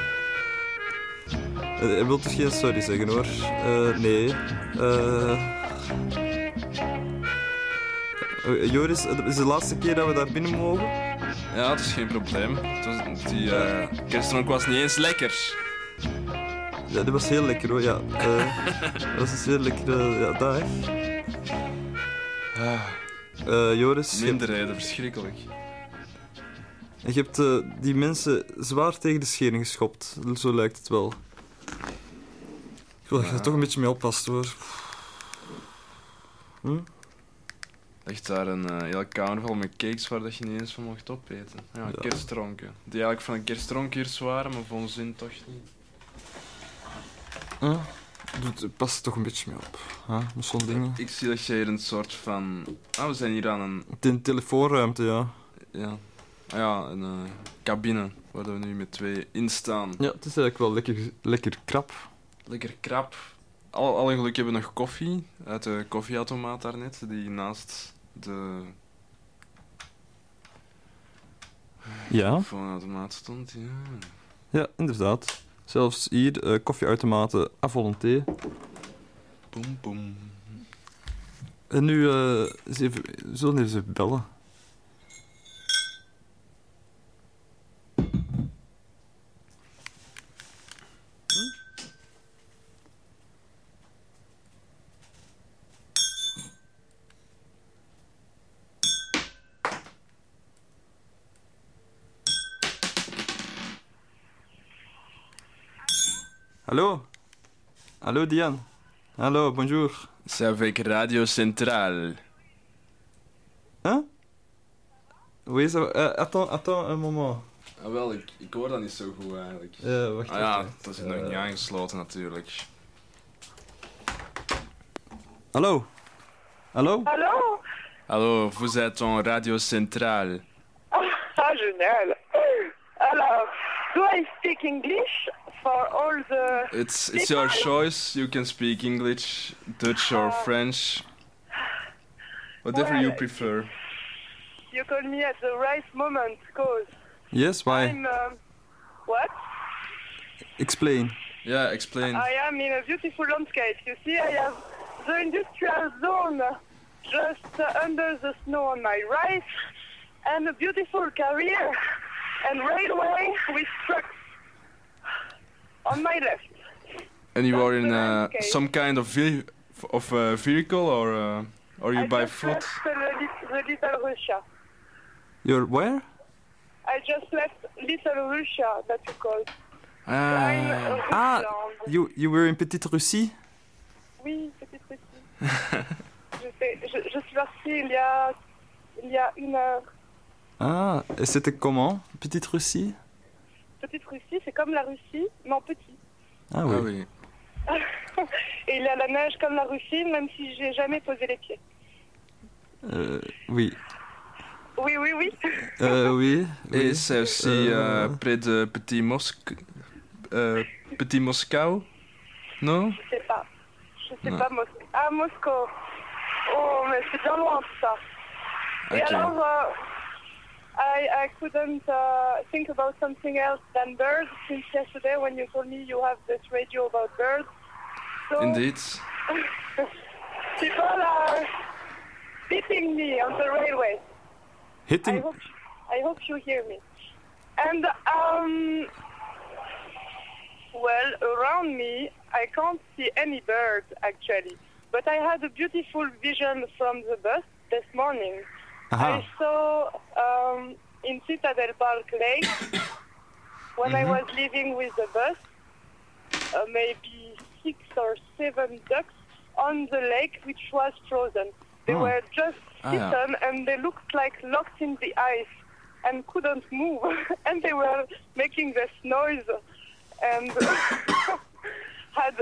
Eh, Hij wil dus geen sorry zeggen hoor. Eh, nee. Eh eh, Joris, het is de laatste keer dat we daar binnen mogen. Ja, het is geen probleem. Was, die eh kerstdronk was niet eens lekker. Ja, die was heel lekker hoor. Ja, Eh, [LAUGHS] dat was een zeer lekkere ja, dag. Ah, Eh, Joris, je hebt, minderheden, verschrikkelijk. je hebt eh, die mensen zwaar tegen de schering geschopt. Zo lijkt het wel. Ik wil dat je er toch een beetje mee oppast hoor. Hm? Ligt daar een eh hele kamer vol met cakes waar dat je niet eens van mocht opeten. Ja, Ja. Die eigenlijk van een kerstdronkers waren, maar voor ons zin toch niet. Huh? Doet, pas er toch een beetje mee op. Huh? Met zo'n dingen. Ik zie dat jij hier een soort van... Ah, we zijn hier aan een... De telefoonruimte, ja. Ja, ah ja, een eh, cabine waar we nu met twee in staan. Ja, het is eigenlijk wel lekker, lekker krap. Lekker krap. Al, alle geluk hebben we nog koffie uit de koffieautomaat daarnet, die naast de Ja, stond. Ja. ja inderdaad. Zelfs hier, eh, koffieautomaten à volonté. Boem, boem. En nu, eens even, we zullen eens even bellen. Hallo? Hallo Diane. Hallo, bonjour. C'est avec Radio Centrale. Hein Oui, ça va. Euh, attends, attends un moment. Ah, wel, ik, ik hoor dat niet zo goed eigenlijk. Euh, wacht Ah ja, even. dat is nog Eh, niet aangesloten natuurlijk. Hallo? Hallo? Hallo? Hallo, vous êtes en Radio Centrale. Ah, [LAUGHS] génial. Alors, do I speak English for all the... It's, it's your choice. You can speak English, Dutch or Ah. French. Whatever you prefer. You call me at the right moment, cause Yes, why? I'm... Um, what? Explain. Yeah, explain. I am in a beautiful landscape. You see, I have the industrial zone just uh, under the snow on my right, and a beautiful career and railway with trucks on my left. And you are in uh, some kind of ve- of uh, vehicle or uh, are you I by foot? left the, Little Russia. You're where? I just left Little Russia, that you call. I'm Ah, Ah, you you were in Petite Russie? Oui, petite Russie. [LAUGHS] je, fais- je, je suis partie il y a, il y a une heure. Ah, et c'était comment, Petite Russie? Petite Russie, c'est comme la Russie, mais en petit. Ah ah oui. oui. [LAUGHS] Et il y a la neige comme la Russie, même si j'ai jamais posé les pieds. Euh, oui. Oui, oui, oui. Euh, oui. Et oui. c'est aussi Euh, euh, près de Petit Mosc... euh, Petit Moscou Non? Je sais pas. Je sais Non. pas, Moscou. Ah, Moscou. Oh, mais c'est bien loin tout ça. Et alors, I, I couldn't uh, think about something else than birds since yesterday when you told me you have this radio about birds. So Indeed. [LAUGHS] people are beating me on the railway. I Hitting. hope, I hope you hear me. And, um, well, around me, I can't see any birds actually. But I had a beautiful vision from the bus this morning. Aha. I saw um, in Citadel Park Lake [COUGHS] when I was leaving with the bus, uh, maybe six or seven ducks on the lake, which was frozen. They Oh. were just Ah, yeah. and they looked like locked in the ice and couldn't move. [LAUGHS] and they were making this noise and [COUGHS] [COUGHS] had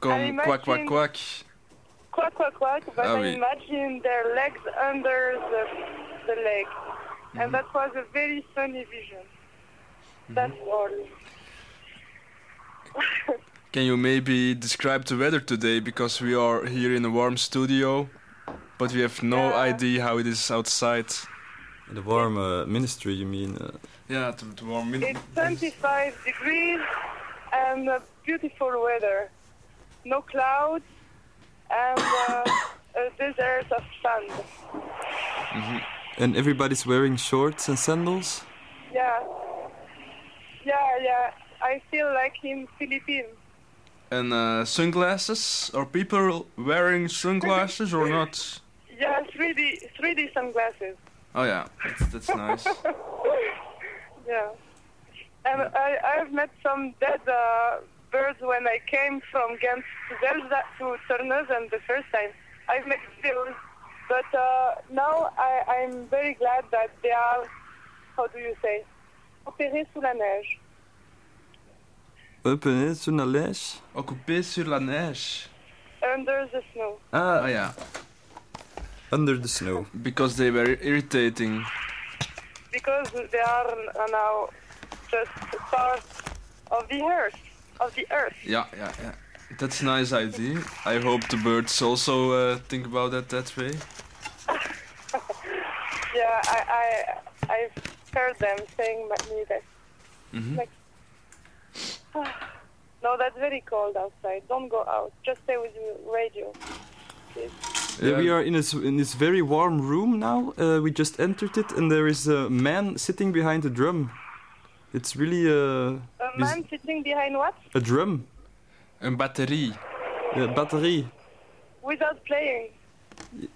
Kom, I kwak, imagine- kwak. Quack quack quack, but Ah I oui. imagine their legs under the, the lake. Mm-hmm. And that was a very funny vision. That's all. [LAUGHS] Can you maybe describe the weather today? Because we are here in a warm studio, but we have no Yeah. idea how it is outside. The warm uh, ministry, you mean? Uh, Ja, het, het warm min- It's 25 degrees and uh, beautiful weather. No clouds and uh, a desert of sand. and everybody's wearing shorts and sandals? Yeah. Yeah, yeah. I feel like in Philippines. And uh, sunglasses? Are people wearing sunglasses or not? [LAUGHS] Yeah, 3D, 3D sunglasses. Oh yeah, that's, that's nice. [LAUGHS] Yeah. And I, I've met some dead uh, birds when I came from Ghent to Delft to Terneuzen the first time. I've met those, but uh, now I, I'm very glad that they are, how do you say, opérés sous la neige. Up in sur la neige? Occupé sur la neige. Under the snow. Ah, Oh yeah, under the snow. because they were irritating. Because they are now just part of the earth. Of the earth. Yeah, yeah, yeah. That's a nice idea. I hope the birds also uh, think about that that way. [LAUGHS] Yeah, I, I, I've heard them saying me that. Mhm. Like, [SIGHS] no, that's very cold outside. Don't go out. Just stay with your radio. Please. Uh, we are in this, in this very warm room now. Uh, we just entered it, and there is a man sitting behind a drum. It's really uh, A Bis- man sitting behind what? a drum, Een batterie. a battery. Without playing.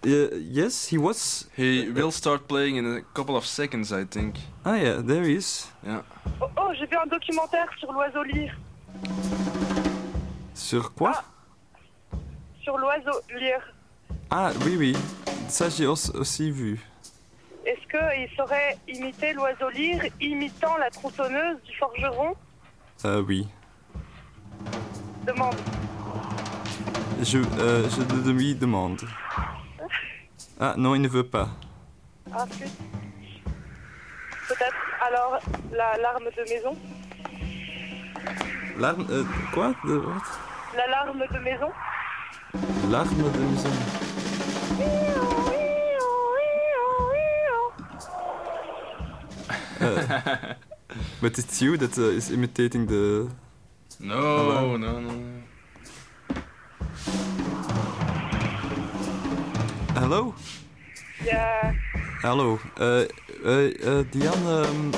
Uh, yes, he was. He will start playing in a couple of seconds, I think. Ah yeah, there he is. Yeah. Oh, oh j'ai vu un documentaire sur l'oiseau lyre. Sur quoi? Sur l'oiseau lyre. Ah oui, oui. Ça j'ai aussi vu. Est-ce qu'il saurait imiter l'oiseau lyre, imitant la tronçonneuse du forgeron? Euh, oui. Demande. Je, euh, je lui demande. [LAUGHS] Ah non, il ne veut pas. Ah. Peut-être alors la larme de maison L'arme... euh, quoi? De wat L'alarme de maison L'arme de maison. [LAUGHS] Uh, but it's you that uh, is imitating the... No, no, no. Hello? Yeah. Hallo. Uh, uh, uh, Diane, [LAUGHS] um,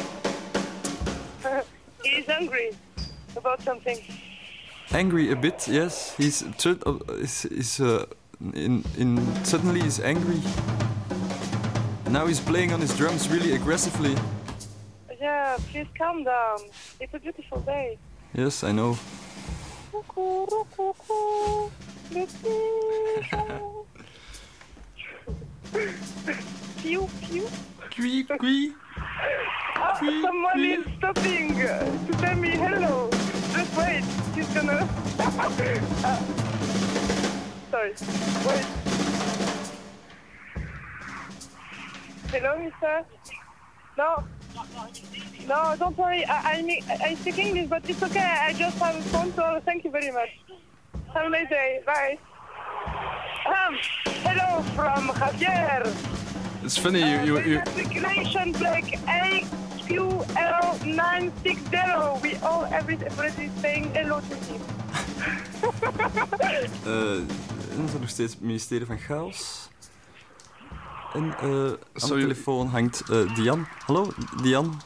He's angry about something. angry a bit, yes. He's, tr- uh, is, is uh, in, in, suddenly he's angry. Now he's playing on his drums really aggressively. Yeah, please calm down. It's a beautiful day. Yes, I know. [LAUGHS] Pew, pew. Qui, qui. Ah, Oui, someone oui. is stopping to tell me hello. Just wait, he's gonna. Ah. [LAUGHS] sorry, wait. Hello, mister? No. No, don't worry. I, I, me- I speak English, but it's okay. I just have a phone call. Thank you very much. Have a nice day. Bye. Um, hello from Javier. It's funny, you, you, you, Matriculation Black AQL960. We all, every, everybody is saying hello to him. Uh, en is nog steeds het ministerie van Chaos. En uh, aan Zo, de je- telefoon hangt uh, Dian. Hallo, Dian.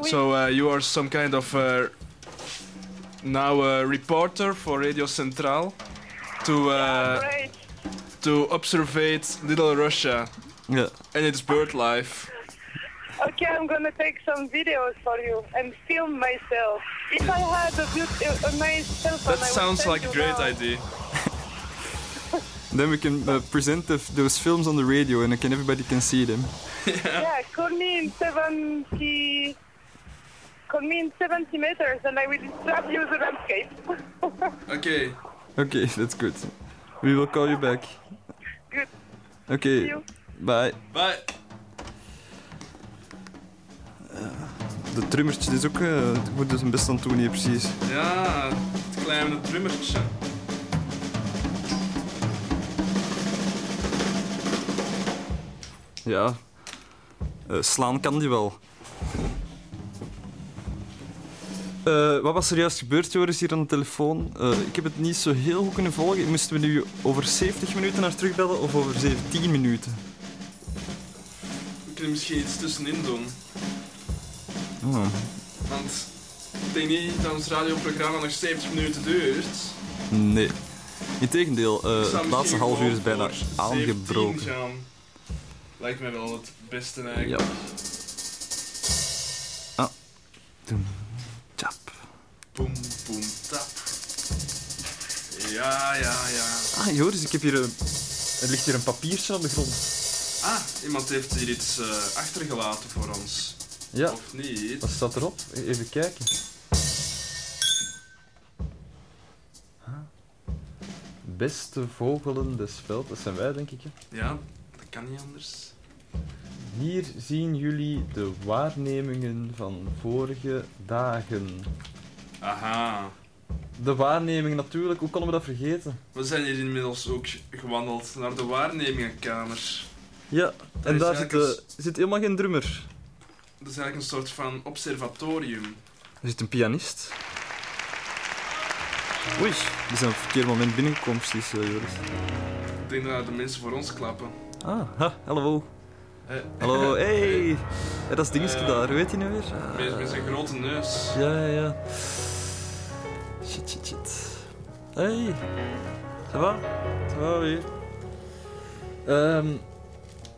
so uh, you are some kind of uh, now a reporter for Radio Central to uh, Great. to observe Little Russia Ja, and its bird life. Okay, I'm gonna take some videos for you and film myself. If I had a, beaut- a, a nice cell phone, That I would sounds send like a great now. idea. [LAUGHS] then we can uh, present the, those films on the radio and can, everybody can see them. Yeah, call me in 70. Call me in 70 meters and I will describe you the landscape. [LAUGHS] Okay. Okay, that's good. We will call you back. Good. Okay, See you. bye. Bye. De drummertje is ook uh, goed dus een best aan het doen hier precies. Ja, het kleine drummertje. Ja, Eh, slaan kan die wel. Eh, wat was er juist gebeurd, Joris, hier aan de telefoon? Eh, ik heb het niet zo heel goed kunnen volgen. Moesten we nu over 70 minuten naar terugbellen of over 17 minuten? We kunnen misschien iets tussenin doen. Oh. Want ik denk niet dat ons radioprogramma nog 70 minuten duurt. Nee. Integendeel, zou het laatste half uur is bijna voor 17 aangebroken. Lijkt mij wel het beste Ja. eigenlijk. Ah. Doem. Tjap. Boom, boom, tap. Ja, ja, ja. Ah, Joris, ik heb hier een... Er ligt hier een papiertje op de grond. Ah, iemand heeft hier iets eh, achtergelaten voor ons. Ja, Of niet? wat staat erop? Even kijken. Ah. Beste vogelen des velds, dat zijn wij, denk ik. Hè? Ja, kan niet anders. Hier zien jullie de waarnemingen van vorige dagen. Aha. De waarnemingen natuurlijk, hoe konden we dat vergeten? We zijn hier inmiddels ook gewandeld naar de waarnemingenkamer. Ja, en is daar zit, eh, zit helemaal geen drummer. Dat is eigenlijk een soort van observatorium. Er zit een pianist. Oei, die zijn op het verkeerde moment binnengekomen, precies, Joris. Ik denk dat de mensen voor ons klappen. Ah, ha, hallo. Eh, Hallo, [LAUGHS] hey. Ja, dat is dingetje Eh, daar, weet je nou weer? Ah, Met, met zijn grote neus. Ja, ja, ja. Shit, shit, shit. Hey. Ça va? Ça va, weer? Ehm,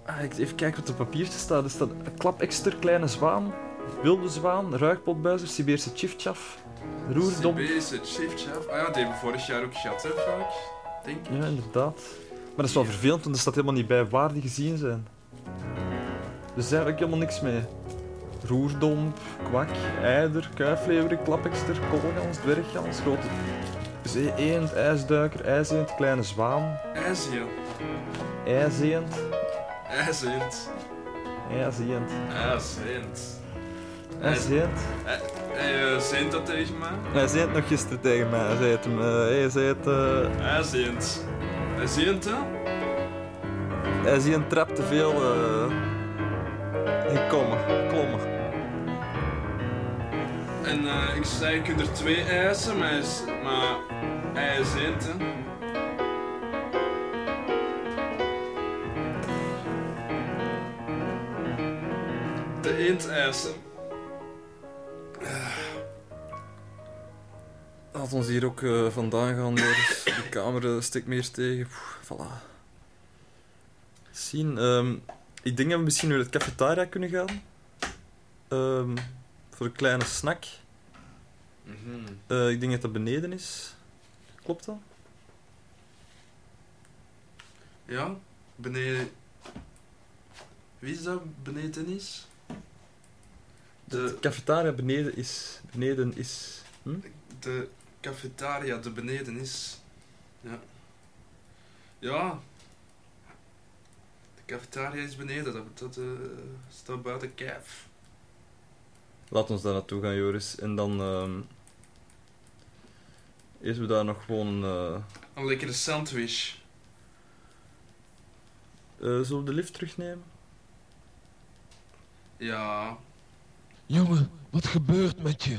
ah, ik- even kijken wat op papiertje staat. Er staat een klapekster, kleine zwaan, wilde zwaan, ruikpotbuizer, Sibeerse chifchaf, roerdom. Siberische chifchaf. Ah ja, die hebben we vorig jaar ook gehad, hè, vaak. Denk ik. Ja, inderdaad. Maar dat is wel vervelend, want er staat helemaal niet bij waar die gezien zijn. Dus daar heb ik helemaal niks mee. Roerdomp, kwak, eider, kuifleeuwerik, klapekster, koolgans, dwerggans, grote zee-eend, ijsduiker, ijzeend, kleine zwaan, IJsje. ijzeend, IJsend. ijzeend, IJsend. ijzeend. Hij uh, zendt dat tegen mij. Hij zei het nog gisteren tegen mij. Hij zei het hem. eh, hij zei Hij. Hij zendt, hè? hij zie een trap te veel. eh gekomen, klommen. En eh, ik zei, je kunt er twee eisen, maar hij, is- maar hij zendt, hè? De eend eisen. Laat ons hier ook eh, vandaan gaan, Joris. De camera steekt meer tegen. Poeh, voilà. Zien, ehm, ik denk dat we misschien naar het cafetaria kunnen gaan. Ehm, voor een kleine snack. Mhm. Eh, ik denk dat dat beneden is. Klopt dat? Ja, beneden. Wie is dat beneden is? De De, cafetaria beneden is. Beneden is. Hm? de cafetaria, de beneden is. Ja. Ja. De cafetaria is beneden, dat, dat eh, staat buiten kijf. Laat ons daar naartoe gaan, Joris. En dan. ehm eten we daar nog gewoon een. eh, Een lekkere sandwich. eh, zullen we de lift terugnemen? Ja. Jongen, wat gebeurt met je?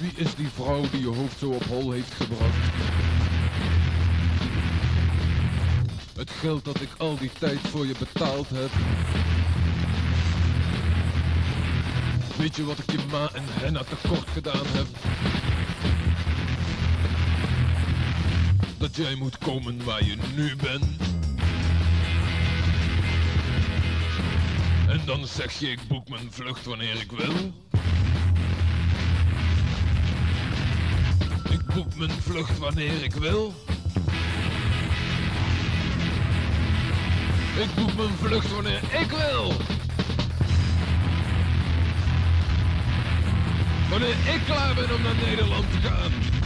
Wie is die vrouw die je hoofd zo op hol heeft gebracht? Het geld dat ik al die tijd voor je betaald heb. Weet je wat ik je ma en henna tekort gedaan heb? Dat jij moet komen waar je nu bent. En dan zeg je ik boek mijn vlucht wanneer ik wil. Ik boek mijn vlucht wanneer ik wil. Ik boek mijn vlucht wanneer ik wil. Wanneer ik klaar ben om naar Nederland te gaan.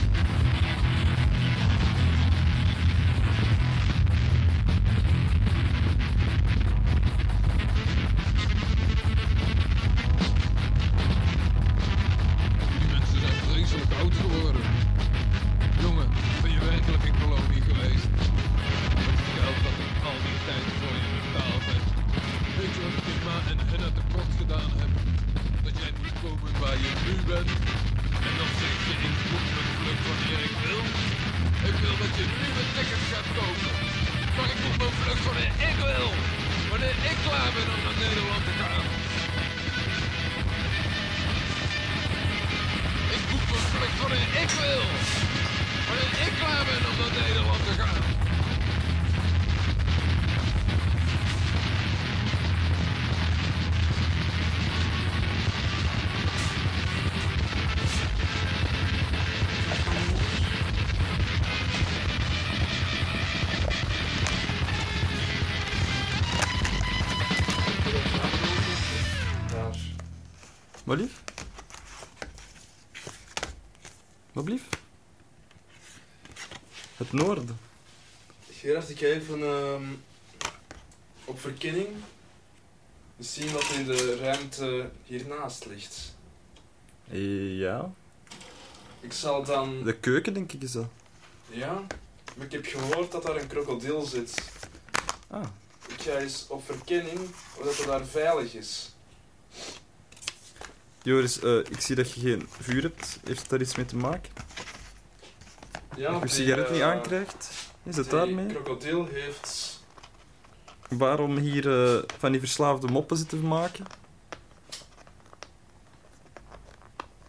Ik ga even ehm, op verkenning zien wat in de ruimte hiernaast ligt. Ja. Ik zal dan... De keuken, denk ik, is dat. Ja, maar ik heb gehoord dat daar een krokodil zit. Ah. Ik ga eens op verkenning of dat het daar veilig is. Joris, eh, ik zie dat je geen vuur hebt. Heeft het daar iets mee te maken? Ja, Of je sigaret niet eh, aankrijgt? Is het die daarmee? krokodil heeft... Waarom hier eh, van die verslaafde moppen zitten maken?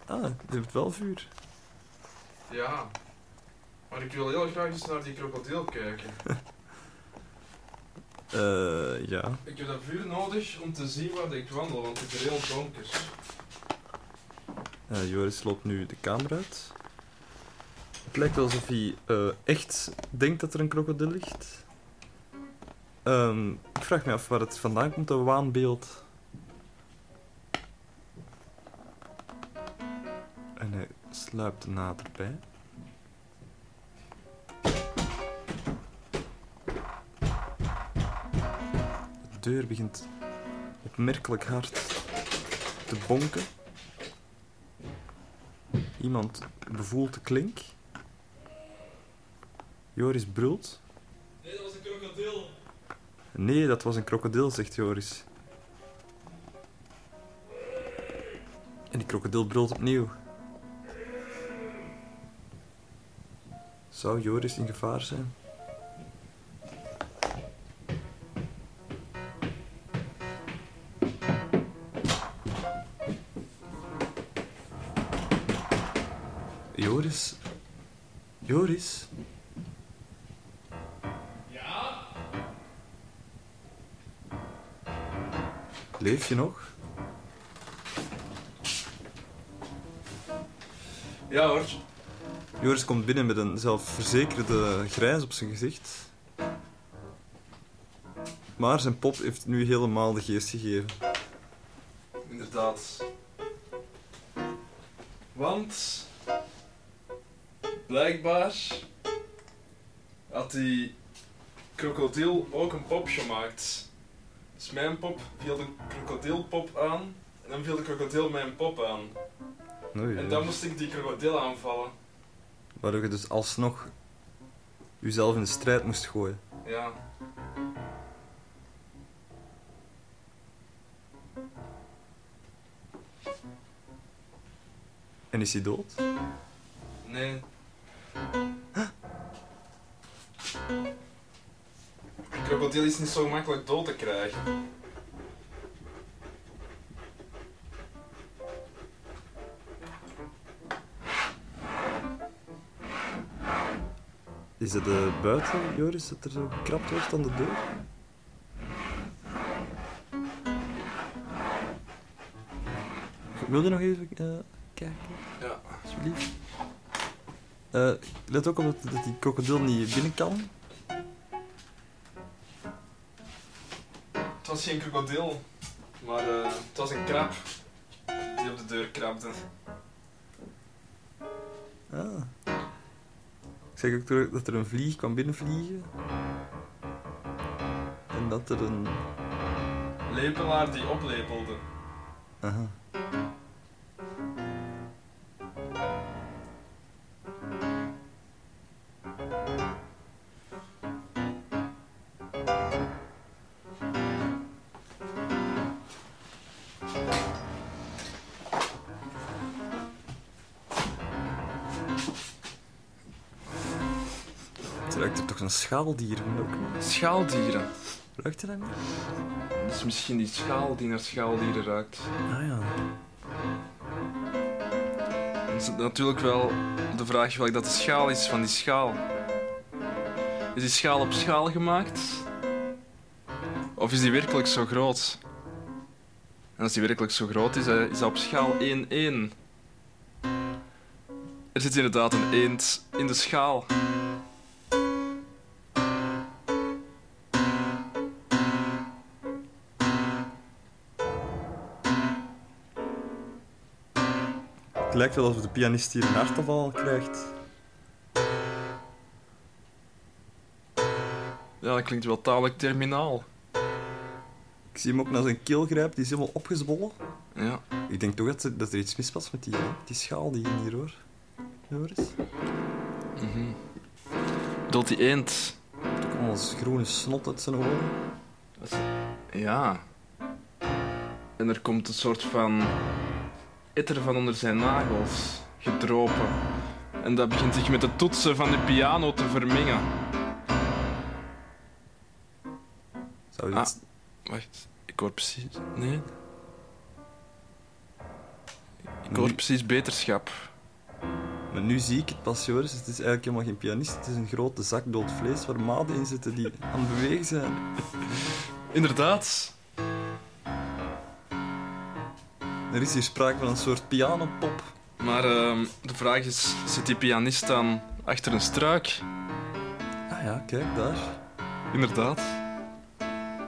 Ah, je hebt wel vuur. Ja. Maar ik wil heel graag eens naar die krokodil kijken. [LAUGHS] Eh, ja. Ik heb dat vuur nodig om te zien waar ik wandel, want het is heel donker. Eh, Joris loopt nu de kamer uit. Het lijkt alsof hij eh, echt denkt dat er een krokodil ligt. Ehm, ik vraag me af waar het vandaan komt, dat waanbeeld. En hij sluipt naderbij. De deur begint opmerkelijk hard te bonken. Iemand bevoelt de klink. Joris brult. Nee, dat was een krokodil. Nee, dat was een krokodil, zegt Joris. En die krokodil brult opnieuw. Zou Joris in gevaar zijn? Joris? Joris? Leef je nog? Ja hoor. Joris komt binnen met een zelfverzekerde grijns op zijn gezicht. Maar zijn pop heeft nu helemaal de geest gegeven. Inderdaad. Want... Blijkbaar... had die krokodil ook een pop gemaakt. Dus mijn pop viel de krokodilpop aan. En dan viel de krokodil mijn pop aan. Oei, En dan moest ik die krokodil aanvallen. Waardoor je dus alsnog jezelf in de strijd moest gooien. Ja. En is hij dood? Nee. Een krokodil is niet zo makkelijk dood te krijgen. Is het eh, buiten, Joris, dat er zo gekrapt wordt aan de deur? Wil je nog even eh, kijken, Ja. alsjeblieft? Eh, let ook op dat, dat die krokodil niet binnen kan. Was geen krokodil, maar eh, het was een krab die op de deur krabde. Ah. Ik zeg ook terug dat er een vlieg kwam binnenvliegen. En dat er een... Lepelaar die oplepelde. Aha. Toch een schaaldier ook? Schaaldieren. Ruikt je dat niet? Dat is misschien die schaal die naar schaaldieren ruikt. Ah ja. Dat is natuurlijk wel de vraag welk dat de schaal is van die schaal. Is die schaal op schaal gemaakt? Of is die werkelijk zo groot? En als die werkelijk zo groot is, hè, is dat op schaal 1-1. Er zit inderdaad een eend in de schaal. Lijkt wel alsof de pianist hier een hartaanval krijgt. Ja, dat klinkt wel tamelijk terminaal. Ik zie hem ook naar zijn keel grijpen, die is helemaal opgezwollen. Ja. Ik denk toch dat er, dat er iets mis was met die, die schaal die hier hoor. Hoor eens. Bedoelt die eend? Toch allemaal als groene snot uit zijn ogen. Ja. En er komt een soort van etter van onder zijn nagels gedropen. En dat begint zich met de toetsen van de piano te vermengen. Zou je Ah. Wacht, ik hoor precies. Nee. Ik hoor Nu- precies beterschap. Maar nu zie ik het pas, Joris. Het is eigenlijk helemaal geen pianist. Het is een grote zak dood vlees waar maden in zitten die aan het bewegen zijn. Inderdaad. Er is hier sprake van een soort pianopop. Maar ehm, de vraag is: zit die pianist dan achter een struik? Ah ja, kijk daar. Inderdaad.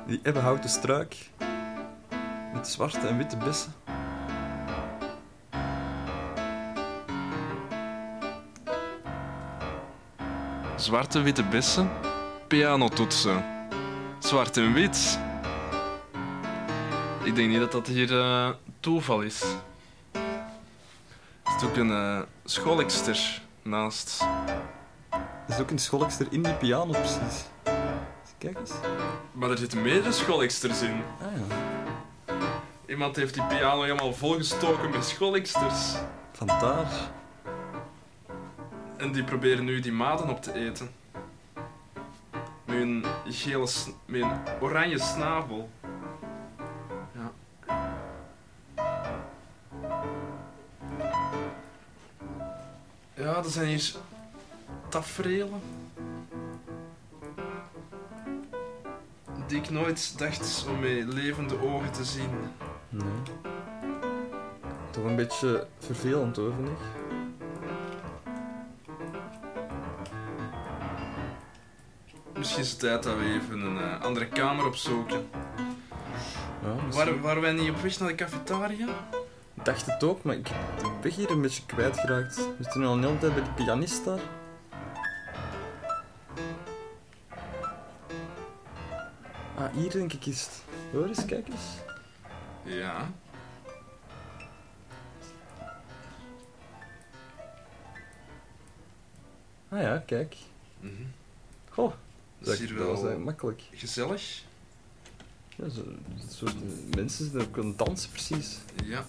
Die ebbenhouten struik. Met zwarte en witte bessen. Zwarte witte bessen, pianotoetsen. Zwart en wit. Ik denk niet dat dat hier eh, toeval is. Er zit ook een eh schoolekster naast. Er is ook een scholkster in die piano, precies. Kijk eens. Maar er zitten meerdere schooleksters in. Ah ja. Iemand heeft die piano helemaal volgestoken met schooleksters. Vandaar. En die proberen nu die maden op te eten. Met een gele, met een oranje snavel. Ja, er zijn hier tafereelen. Die ik nooit dacht om met levende ogen te zien. Nee. Toch een beetje vervelend hoor, vind ik. Misschien is het tijd dat we even een eh, andere kamer opzoeken. Ja, misschien- Waren, waren wij niet op weg naar de cafetaria? Ik dacht het ook, maar ik ik ben hier een beetje kwijtgeraakt. We zitten nu al een hele tijd bij die pianist daar. Ah, hier denk ik is het. Hoor eens, kijk eens. Ja. Ah ja, kijk. Mhm. Goh, Dat is hier dat was wel eigenlijk makkelijk. gezellig. Ja, zo, soort mensen aan het dansen, precies. Ja.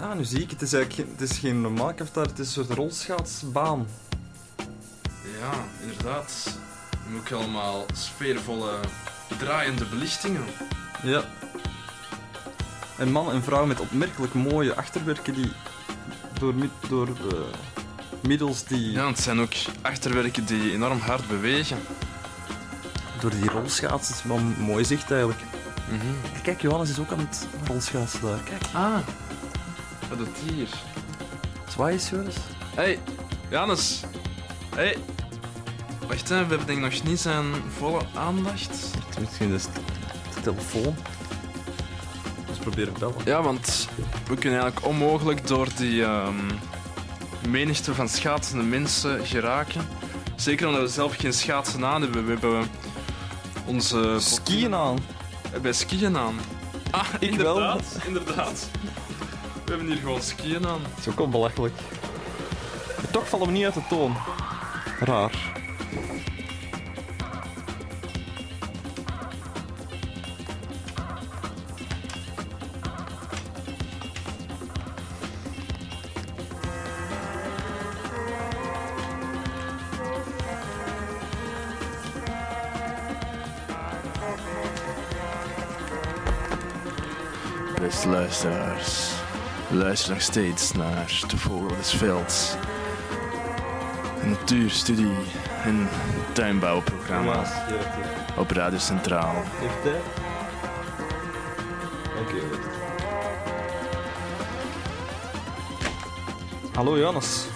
Ah, nu zie ik, het is eigenlijk geen, het is geen normaal cafetaria, het is een soort rolschaatsbaan. Ja, inderdaad. En ook allemaal sfeervolle draaiende belichtingen. Ja. En man en vrouw met opmerkelijk mooie achterwerken die door, door eh, middels die, Ja, het zijn ook achterwerken die enorm hard bewegen. door die rolschaatsen, is wel mooi zicht eigenlijk. Mhm. Kijk, Johannes is ook aan het rolschaatsen daar. Kijk, Ah. Wat doet die hier? zwaai eens, Joris. Hey, Janus. Hey. Wacht, hè, we hebben denk ik nog niet zijn volle aandacht. Misschien is het de telefoon. Dus proberen bellen. Ja, want we kunnen eigenlijk onmogelijk door die ehm, menigte van schaatsende mensen geraken. Zeker omdat we zelf geen schaatsen aan hebben. We hebben onze... Skiën aan. Bij skiën aan. Ah, Ik wel. inderdaad, inderdaad. We hebben hier gewoon skiën aan. Zo komt belachelijk. Maar toch vallen we niet uit de toon. Raar. luisteraars. Luister nog steeds naar De Vogel des Velds. Een natuurstudie en tuinbouwprogramma op Radio Centraal. Heeft hij? Oké. Hallo Johannes.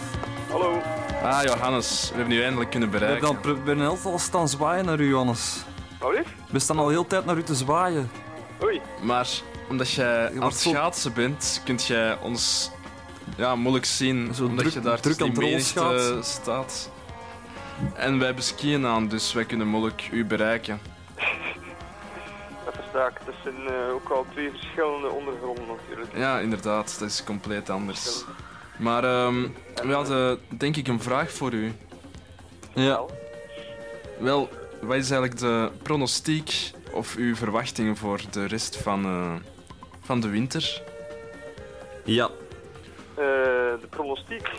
Hallo. Ah, Johannes, we hebben u eindelijk kunnen We hebben bereiken. dan bij een elftal staan zwaaien naar u, Johannes. Wat is? We staan al heel de tijd naar u te zwaaien. Oei. Maar omdat jij aan wordt het schaatsen bent, kunt jij ons ja, moeilijk zien. Zo omdat druk- je daar druk tussen aan die het rolschaatsen. staat. En wij hebben skiën aan, dus wij kunnen moeilijk u bereiken. [LAUGHS] Dat versta ik. Dat zijn eh, ook al twee verschillende ondergronden natuurlijk. Ja, inderdaad, dat is compleet anders. Maar ehm, we hadden denk ik een vraag voor u. Ja. Wel, wat is eigenlijk de pronostiek of uw verwachtingen voor de rest van, eh, van de winter? Ja. Eh, de pronostiek.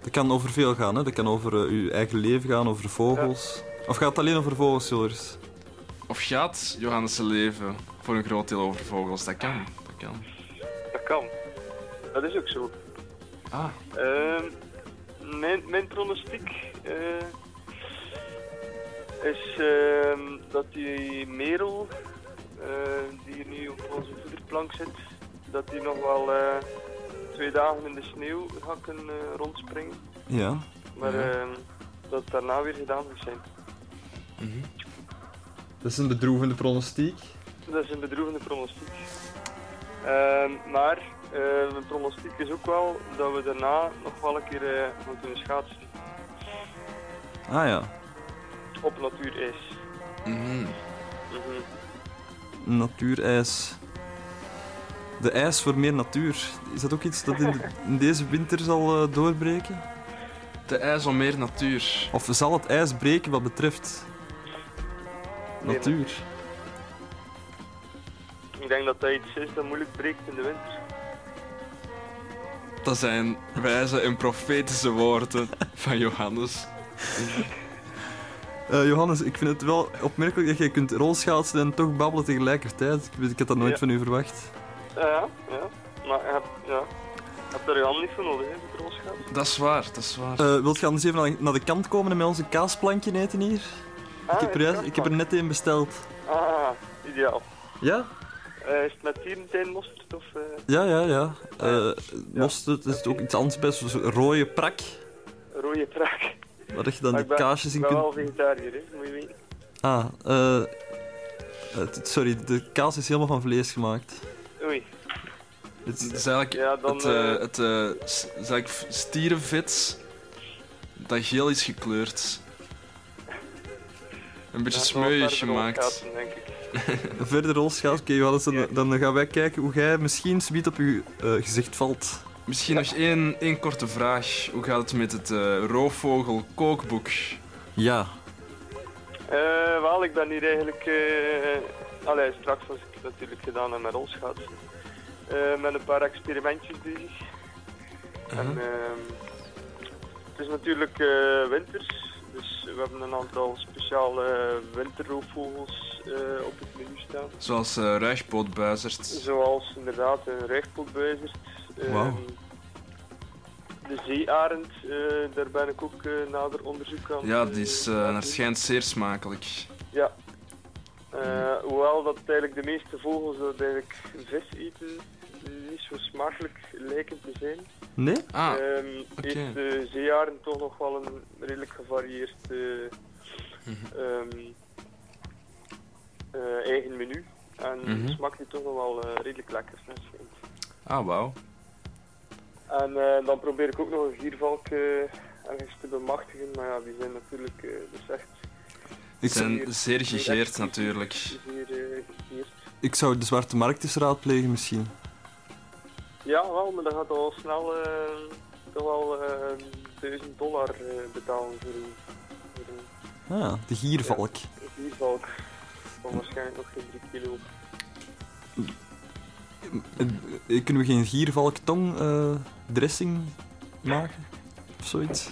Dat kan over veel gaan, hè. Dat kan over eh, uw eigen leven gaan, over vogels. Of gaat het alleen over vogels, Joris? Of gaat Johannes' leven voor een groot deel over vogels? Dat kan, dat kan. Dat kan. Dat is ook zo. Ah, Ehm, mijn, mijn pronostiek eh, is ehm, dat die merel, eh, die hier nu op onze voederplank zit, dat die nog wel eh, twee dagen in de sneeuw gaat kunnen eh, rondspringen. Ja. Maar Ja. ehm, dat het daarna weer gedaan moet zijn. Dat is een bedroevende pronostiek. Dat is een bedroevende pronostiek. Ehm, maar eh, mijn pronostiek is ook wel dat we daarna nog wel een keer eh, kunnen schaatsen Ah ja. op natuurijs. mhm. Mhm. Natuurijs. De ijs voor meer natuur. Is dat ook iets dat in, de- in deze winter zal eh, doorbreken? de ijs om meer natuur. Of zal het ijs breken wat betreft Nee, natuur? Ik denk dat dat iets is dat moeilijk breekt in de winter. Dat zijn wijze en profetische woorden van Johannes. [LAUGHS] Eh, Johannes, ik vind het wel opmerkelijk dat jij kunt rolschaatsen en toch babbelen tegelijkertijd. Ik, weet- ik had dat nooit Ja. van u verwacht. Ja, ja. Maar je hebt, ja. je hebt er je hand niet voor nodig, hè, het rolschaatsen. Dat is waar, dat is waar. Eh wilt je anders even naar de, naar de kant komen en met onze kaasplankje eten hier? Ah, ik, heb er, juist- ik heb er net een besteld. Ah, ideaal. Ja? Eh, is het met tierentuin mosterd of... eh, Ja, ja, ja. Eh mosterd is ook iets anders bij, zo'n rode prak. rode prak? Waar dat je dan Maar die ik ben, kaasjes ik in ben kunt... wel vegetariër, hè, moet je weten. Ah, eh... sorry, de kaas is helemaal van vlees gemaakt. Oei. Het Het is- eigenlijk Ja, dan, het, eh, eh, het eh, is eigenlijk stierenvet dat geel is gekleurd. Een beetje Ja, verder gemaakt. Verder rolschaats. Oké, Johannes, dan, dan gaan wij kijken hoe jij misschien zoiets op je eh, gezicht valt. Misschien nog één, één korte vraag. Hoe gaat het met het eh, roofvogel kookboek? Ja. Eh, wel, ik ben hier eigenlijk... allee, straks was ik natuurlijk gedaan aan mijn rolschaatsen. Eh, met een paar experimentjes bezig. En, ehm, het is natuurlijk eh, winters, dus we hebben een aantal speciale winterroofvogels eh, op het menu staan. Zoals ruigpootbuizerd. Zoals inderdaad een rechtpotbuizerd. ehm, Wauw. De zeearend, eh, daar ben ik ook nader onderzoek aan. Ja, die is naar schijnt zeer smakelijk. Ja. Eh, hoewel dat eigenlijk de meeste vogels dat eigenlijk vis eten niet zo smakelijk lijken te zijn, Nee? Ah, ehm, oké. heeft de zeearend toch nog wel een redelijk gevarieerd eh, Mhm. ehm, eh, eigen menu. En Mhm. smaakt die toch nog wel redelijk lekker, schijnt. ah wauw. En dan probeer ik ook nog een giervalk eh, ergens te bemachtigen, maar ja, die zijn natuurlijk dus echt Ik zou, zijn zeer gegeerd natuurlijk. ik zou de zwarte markt eens raadplegen misschien. Ja, wel, maar dan gaat al snel eh, toch wel eh, 1000 dollar eh, betalen voor een, Ah, de giervalk. giervalk. Van waarschijnlijk nog geen 3 kilo. Kunnen we geen giervalktong eh dressing maken? Of zoiets?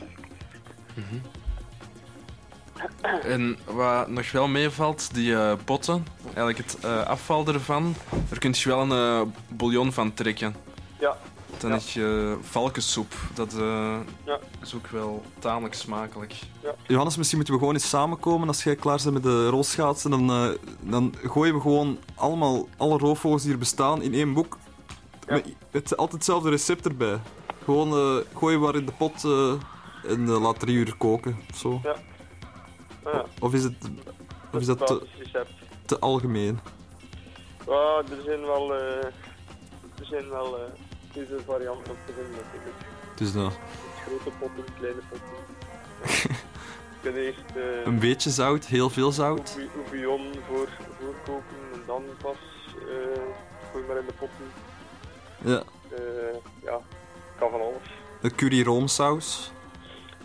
En wat nog wel meevalt, die potten, eigenlijk het eh, afval ervan, daar kun je wel een eh, bouillon van trekken. Ja. Dan Ja. heb je valkensoep. Dat eh, Ja. is ook wel tamelijk smakelijk. Johannes, misschien moeten we gewoon eens samenkomen. Als jij klaar bent met de rolschaatsen, dan, eh, dan gooien we gewoon allemaal alle roofvogels die er bestaan in één boek. Ja. Met het, altijd hetzelfde recept erbij. Gewoon eh, gooien maar in de pot eh, en laat drie uur koken of zo. Ah, ja. Of is, het, of is dat te, algemeen? Ja, er zijn wel, eh er zijn wel eh deze varianten op te vinden natuurlijk. Dus nou, Grote potten, kleine potten. [LAUGHS] Je eerst eh een beetje zout, heel veel zout. oebion voor, voorkoken en dan pas eh gooi maar in de potten. Ja. Eh ja, kan van alles. Een curry roomsaus.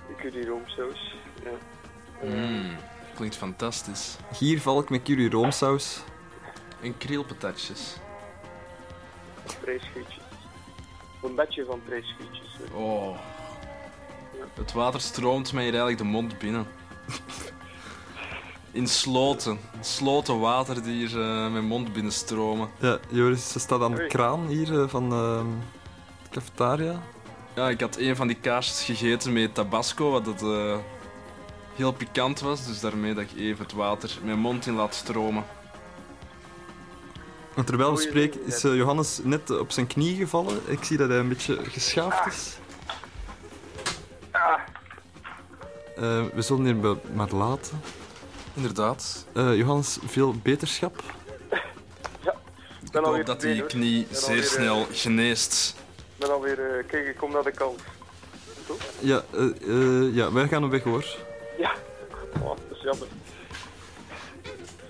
De curry roomsaus. Ja. Eh, Mm, klinkt fantastisch. Hier val ik met curry roomsaus. En krielpatatjes. Prijsgietjes. Een bedje van prijsgietjes. hè. Oh. Het water stroomt mij hier eigenlijk de mond binnen. [LAUGHS] In sloten. Sloten water die hier eh, mijn mond binnenstromen. Ja, Joris ze staat aan de kraan hier eh, van ehm, de cafetaria. Ja, ik had een van die kaarsjes gegeten met tabasco, wat het eh, heel pikant was. Dus daarmee dat ik even het water mijn mond in laat stromen. En terwijl we spreken is ja. eh, Johannes net op zijn knie gevallen. Ik zie dat hij een beetje geschaafd is. Ah, Eh, we zullen hier maar laten. Inderdaad. Eh, Johannes, veel beterschap. ik Ik hoop dat die knie ben zeer alweer, snel geneest. Ik ben alweer, eh, kijk, ik kom naar de kant. Ja, eh, eh, ja, wij gaan op weg hoor. Ja, oh, dat is jammer.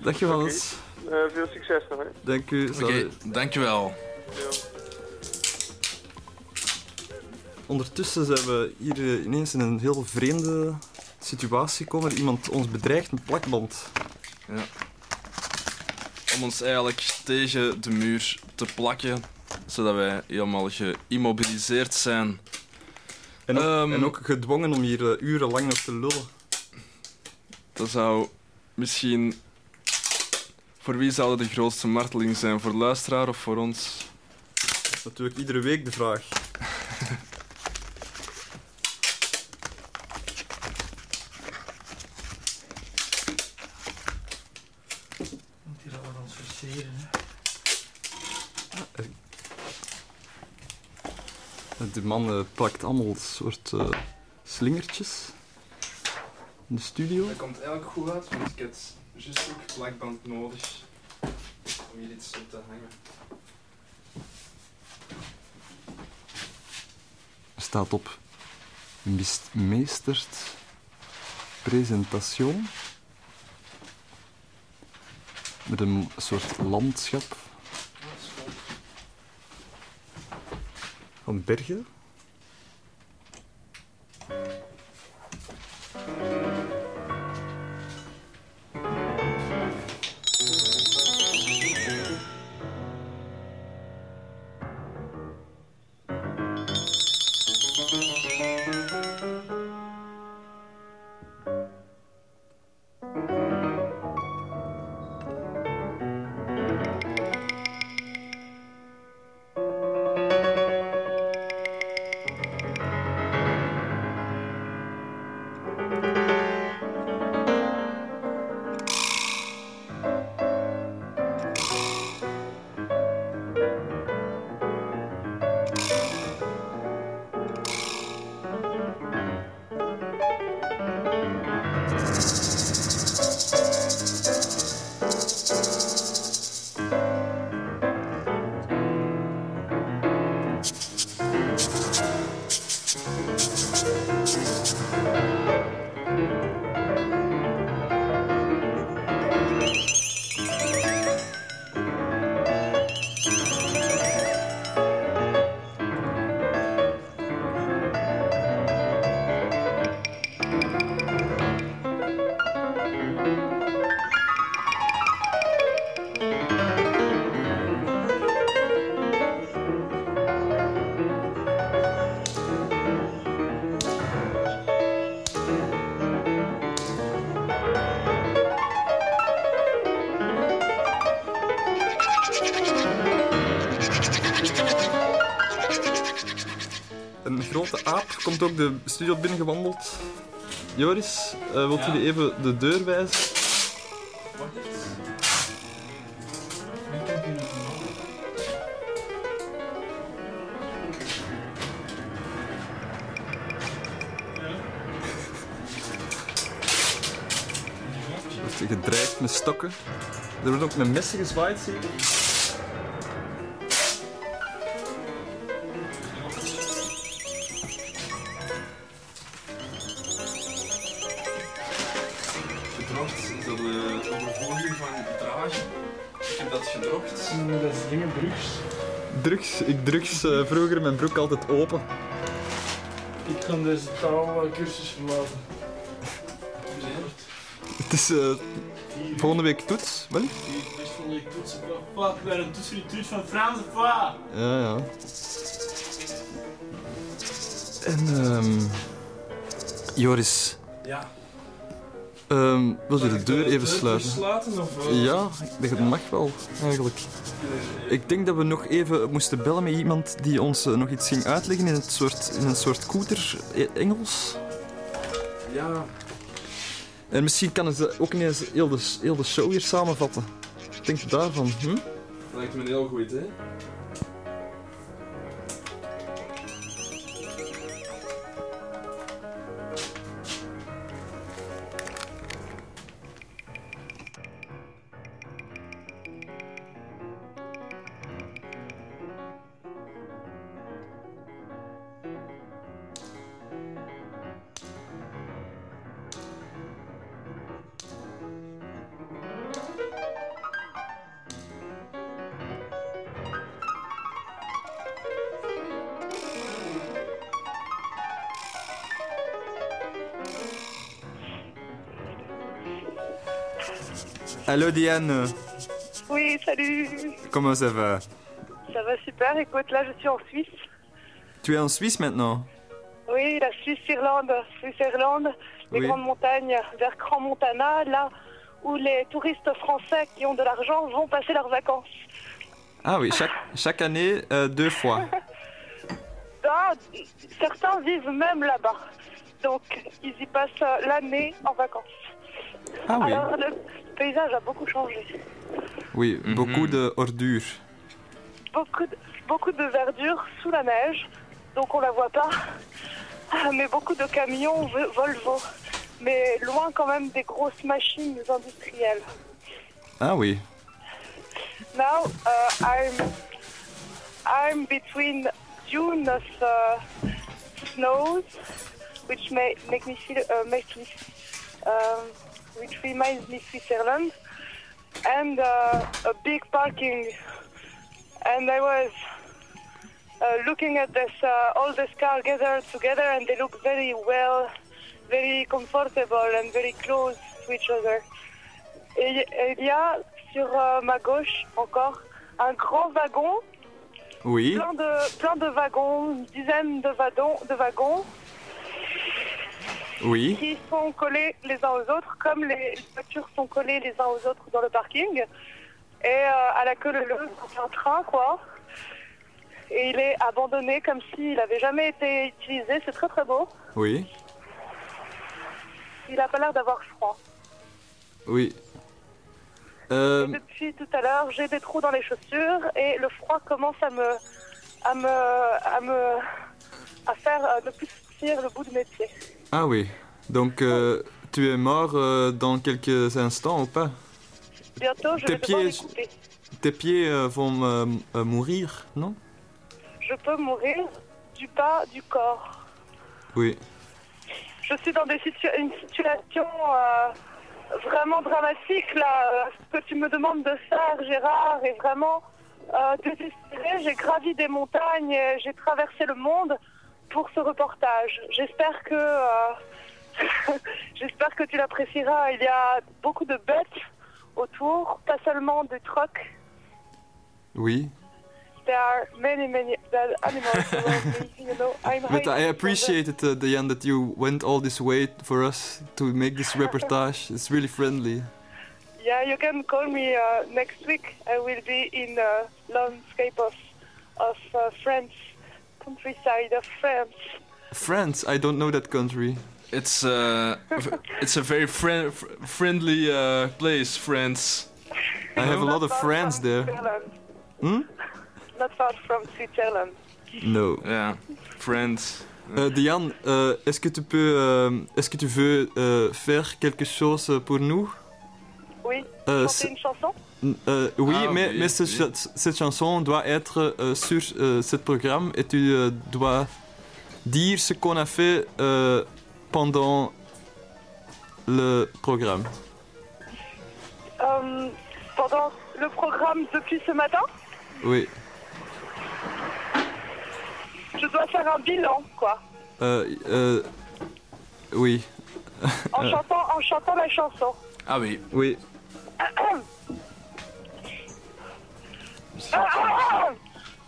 Dag Johannes. Eh, veel succes nog, hè. Dank u. Oké, dankjewel. Ja. Ondertussen zijn we hier eh, ineens in een heel vreemde situatie gekomen. Iemand ons bedreigt met plakband. Ja. Om ons eigenlijk tegen de muur te plakken, zodat wij helemaal geïmmobiliseerd zijn. En ook, Ehm. en ook gedwongen om hier eh, urenlang nog te lullen. Dat zou misschien. Voor wie zou dat de grootste marteling zijn? Voor de luisteraar of voor ons? Dat is natuurlijk iedere week de vraag. [LAUGHS] Moet hier al ons versieren, hè? De man eh, plakt allemaal soort eh, slingertjes in de studio. Dat komt eigenlijk goed uit, want ik heb juist ook plakband nodig om hier iets op te hangen. Er staat op meesterd presentation. Met een soort landschap van bergen. Komt ook de studio binnengewandeld. Joris, eh wilt Ja. jullie even de deur wijzen? [LAUGHS] Wordt gedreigd met stokken. Er wordt ook met messen gezwaaid, zie Eh, vroeger mijn broek altijd open. Ik kan deze taalcursus verlaten. Het is eh, volgende week toets, wel? Van je toetsen. Fuck, ik ben een toets voor die toets van Frans of wat? Ja, ja. En, ehm Joris, Ja. Ehm wil je de deur even sluiten? sluiten of, eh? Ja, het mag wel, eigenlijk. Ik denk dat we nog even moesten bellen met iemand die ons eh, nog iets ging uitleggen in, het soort, in een soort koeter eh, Engels. Ja. En misschien kan ze ook ineens heel de, heel de show hier samenvatten. Denk je daarvan? Hm? Dat lijkt me een heel goed idee. Hallo Diane, Oui, salut. comment ça va? Ça va super. Écoute, là, je suis en Suisse. Tu es en Suisse maintenant? Oui, la Suisse-Irlande. Suisse-Irlande, les Oui. grandes montagnes vers Grand Montana, là où les touristes français qui ont de l'argent vont passer leurs vacances. Ah oui, chaque, chaque année, euh, deux fois. Ah, [LAUGHS] certains vivent même là-bas. Donc, ils y passent euh, l'année en vacances. Ah oui. Alors, le paysage a beaucoup changé. Oui, beaucoup de ordures. Beaucoup de, beaucoup de verdure sous la neige, donc on la voit pas. Ah, Mais beaucoup de camions Vo- Volvo. Mais loin quand même des grosses machines industrielles. Ah oui. Now uh, I'm I'm between dunes of uh, snows, which may make me feel uh, make me um, which reminds me Switzerland, and uh, a big parking. And I was uh, looking at this uh, all this car gathered together, and they look very well, very comfortable, and very close to each other. Et et il y a sur euh, ma gauche encore un grand wagon, Oui. plein de, plein de wagons, une dizaine de, wagons, de wagons Oui. qui sont collés les uns aux autres, comme les voitures sont collées les uns aux autres dans le parking. Et euh, à la queue leu c'est un train, quoi. Et il est abandonné comme s'il n'avait jamais été utilisé. C'est très très beau. Oui. Il n'a pas l'air d'avoir froid. Oui. Euh, depuis tout à l'heure, j'ai des trous dans les chaussures et le froid commence à me, à me, à me, à faire euh, ne plus sentir le bout de mes pieds. Ah oui. Donc, euh, tu es mort euh, dans quelques instants ou pas? Bientôt, je Tes vais les pieds- couper. Tes pieds euh, vont mourir, non? Je peux mourir du bas du corps. Oui. Je suis dans des une situation vraiment dramatique là. Ce que tu me demandes de faire, Gérard, est vraiment désespéré. J'ai gravi des montagnes, j'ai traversé le monde pour ce reportage. J'espère que euh, [LAUGHS] j'espère que tu l'apprécieras. Il y a beaucoup de bêtes autour, pas seulement des trucks. Oui. There are many, many animals around me. You know, I'm [LAUGHS] But I appreciate it, uh, Diane, that you went all this way for us to make this [LAUGHS] reportage. It's really friendly. Yeah, you can call me uh, next week. I will be in uh, landscape of of uh, France, countryside of France. France. I don't know that country. It's uh, [LAUGHS] it's a very friend friendly uh, place, France. I have a lot of friends there. Switzerland. Hmm? Not far from Switzerland. No. Yeah, France. Euh, Diane, euh, est-ce que tu peux, euh, est-ce que tu veux euh, faire quelque chose pour nous Oui. Euh, Chanter c'est- une chanson Euh, oui, Ah, mais, oui, mais ce oui. cha- cette chanson doit être euh, sur euh, ce programme et tu euh, dois dire ce qu'on a fait euh, pendant le programme. Pendant le programme depuis ce matin, Oui. je dois faire un bilan, quoi. Euh, euh, oui. En, chantant, en chantant la chanson. Ah oui. Oui.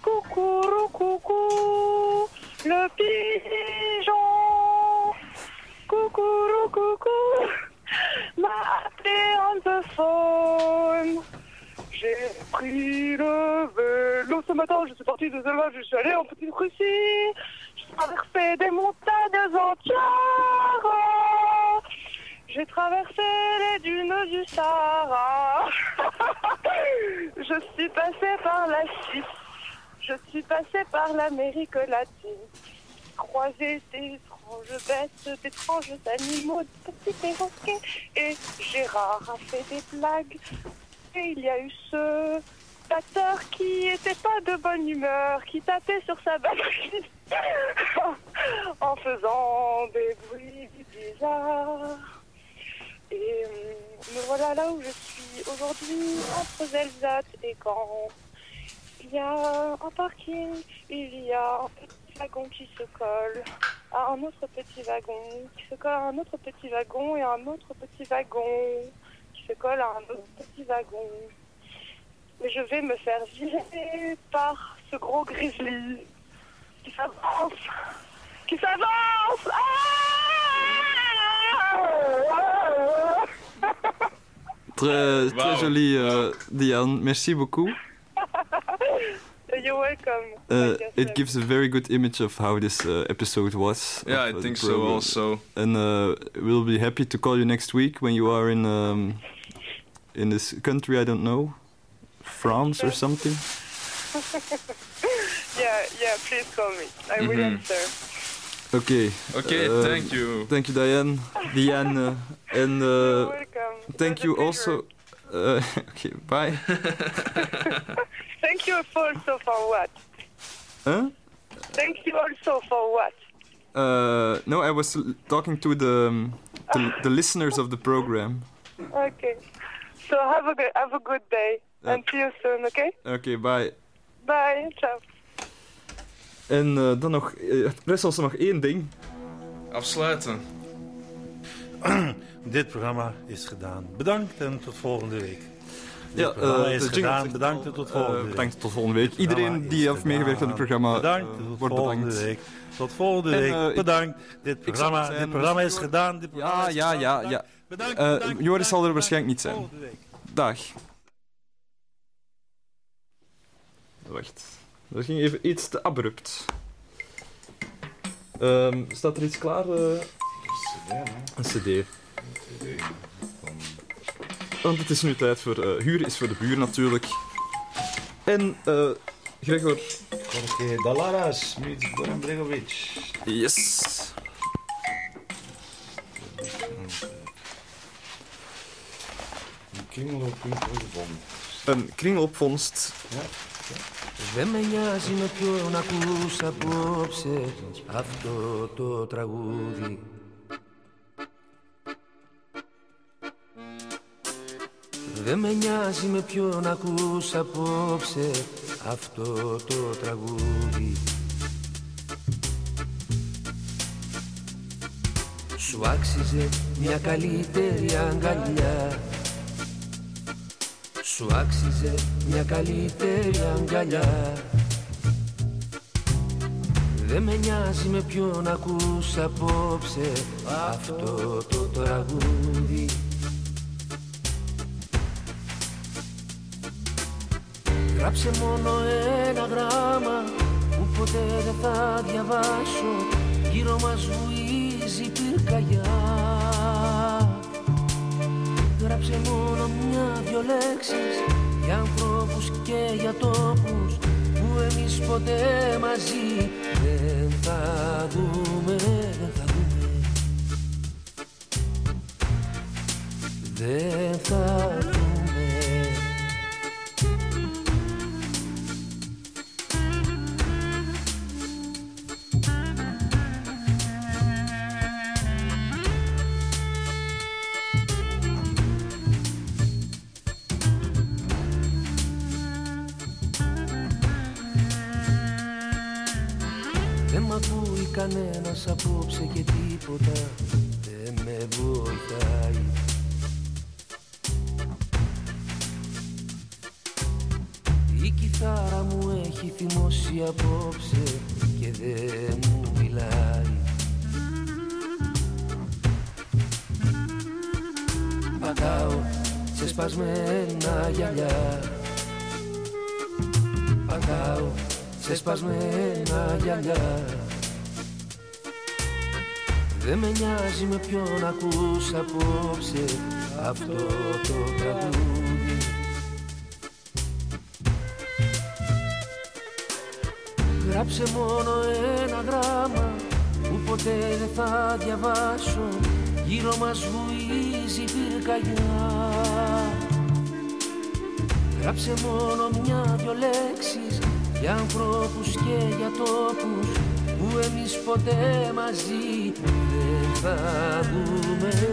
Coucou, coucou, le pigeon. Coucou, coucou, m'a appelé on the phone. J'ai pris le vélo ce matin, je suis parti de Zelva, je suis allé en Petite Russie. J'ai traversé des montagnes entières. J'ai traversé les dunes du Sahara. [LAUGHS] Je suis passé par la Suisse. Je suis passé par l'Amérique latine. Croisé d'étranges bêtes, d'étranges animaux, de petits perroquets. Et Gérard a fait des blagues. Et il y a eu ce batteur qui était pas de bonne humeur, qui tapait sur sa batterie [LAUGHS] en faisant des bruits bizarres. Et euh, me voilà là où je suis aujourd'hui, entre Zelzat et Caen. Il y a un parking, il y a un petit wagon qui se colle à un autre petit wagon, qui se colle à un autre petit wagon et un autre petit wagon, qui se colle à un autre petit wagon. Mais je vais me faire virer par ce gros grizzly qui s'avance, qui s'avance. Ah [LAUGHS] Très, très Wauw. joli, euh, Diane. Merci beaucoup. [LAUGHS] You're welcome. Uh, Thank it gives a very good image of how this uh, episode was. Yeah, of, I uh, think so also. And uh, we'll be happy to call you next week when you are in um, in this country. I don't know, France or [LAUGHS] something. Yeah, yeah, please call me. I will Mhm. answer. Okay. Okay, Uh, thank you. Thank you, Diane. Diane, uh, and You're uh, thank you pleasure. also. Uh, okay, bye. [LAUGHS] Thank you also for what? huh? Thank you also for what? Uh, no, I was l- talking to the um, the, [LAUGHS] the listeners of the program. Okay. So have a good have a good day Uh, and see you soon. Okay. Okay, bye. Bye. Ciao. En uh, dan nog, uh, rest ons nog één ding. Afsluiten. [CLEARS THROAT] Dit programma is gedaan. Bedankt en tot volgende week. Dit Ja, programma eh, is gedaan. Bedankt en tot eh, volgende week. bedankt tot volgende week. Iedereen die heeft meegewerkt aan het programma, Bedankt eh, tot wordt volgende bedankt. week. Tot volgende En, week. eh, bedankt. Dit programma, zijn, dit programma is gedaan. Dit programma Ja, is ja, gedaan. ja, Bedankt. ja. Bedankt, Eh, bedankt, Joris zal er waarschijnlijk niet zijn. Dag. Wacht. Dat ging even iets te abrupt. Ehm, staat er iets klaar? eh? Een cd. Want het is nu tijd voor... eh huur is voor de buur natuurlijk. En eh Gregor... Jorge Dalaras meets Goran Bregovic. Yes. Een kringelopvond. Een kringelopvondst. Ja. Δεν με νοιάζει με ποιον ακούς απόψε αυτό το τραγούδι. Δεν με νοιάζει με ποιον ακούς απόψε αυτό το τραγούδι. Σου άξιζε μια καλύτερη αγκαλιά Σου άξιζε μια καλύτερη αγκαλιά. Δεν με νοιάζει με ποιον ακούς απόψε αυτό το τραγούδι. Γράψε μόνο ένα γράμμα που ποτέ δεν θα διαβάσω. Γύρω μας βουίζει πυρκαγιά Γράψε μόνο μια-δυο λέξεις Για ανθρώπους και για τόπους Που εμείς ποτέ μαζί Δεν θα δούμε, δεν θα δούμε. Δεν θα δούμε ακούει κανένας απόψε και τίποτα δεν με βοηθάει. Η κιθάρα μου έχει θυμώσει απόψε και δεν μου μιλάει. Πατάω σε σπασμένα γυαλιά. Πατάω σε σπασμένα γυαλιά Δεν με νοιάζει με ποιον ακούς απόψε αυτό το τραγούδι. Γράψε μόνο ένα γράμμα που ποτέ δεν θα διαβάσω. Γύρω μας βουίζει πυρκαγιά. Γράψε μόνο μια-δυο λέξεις για ανθρώπους και για τόπους που εμείς ποτέ μαζί δεν θα δούμε,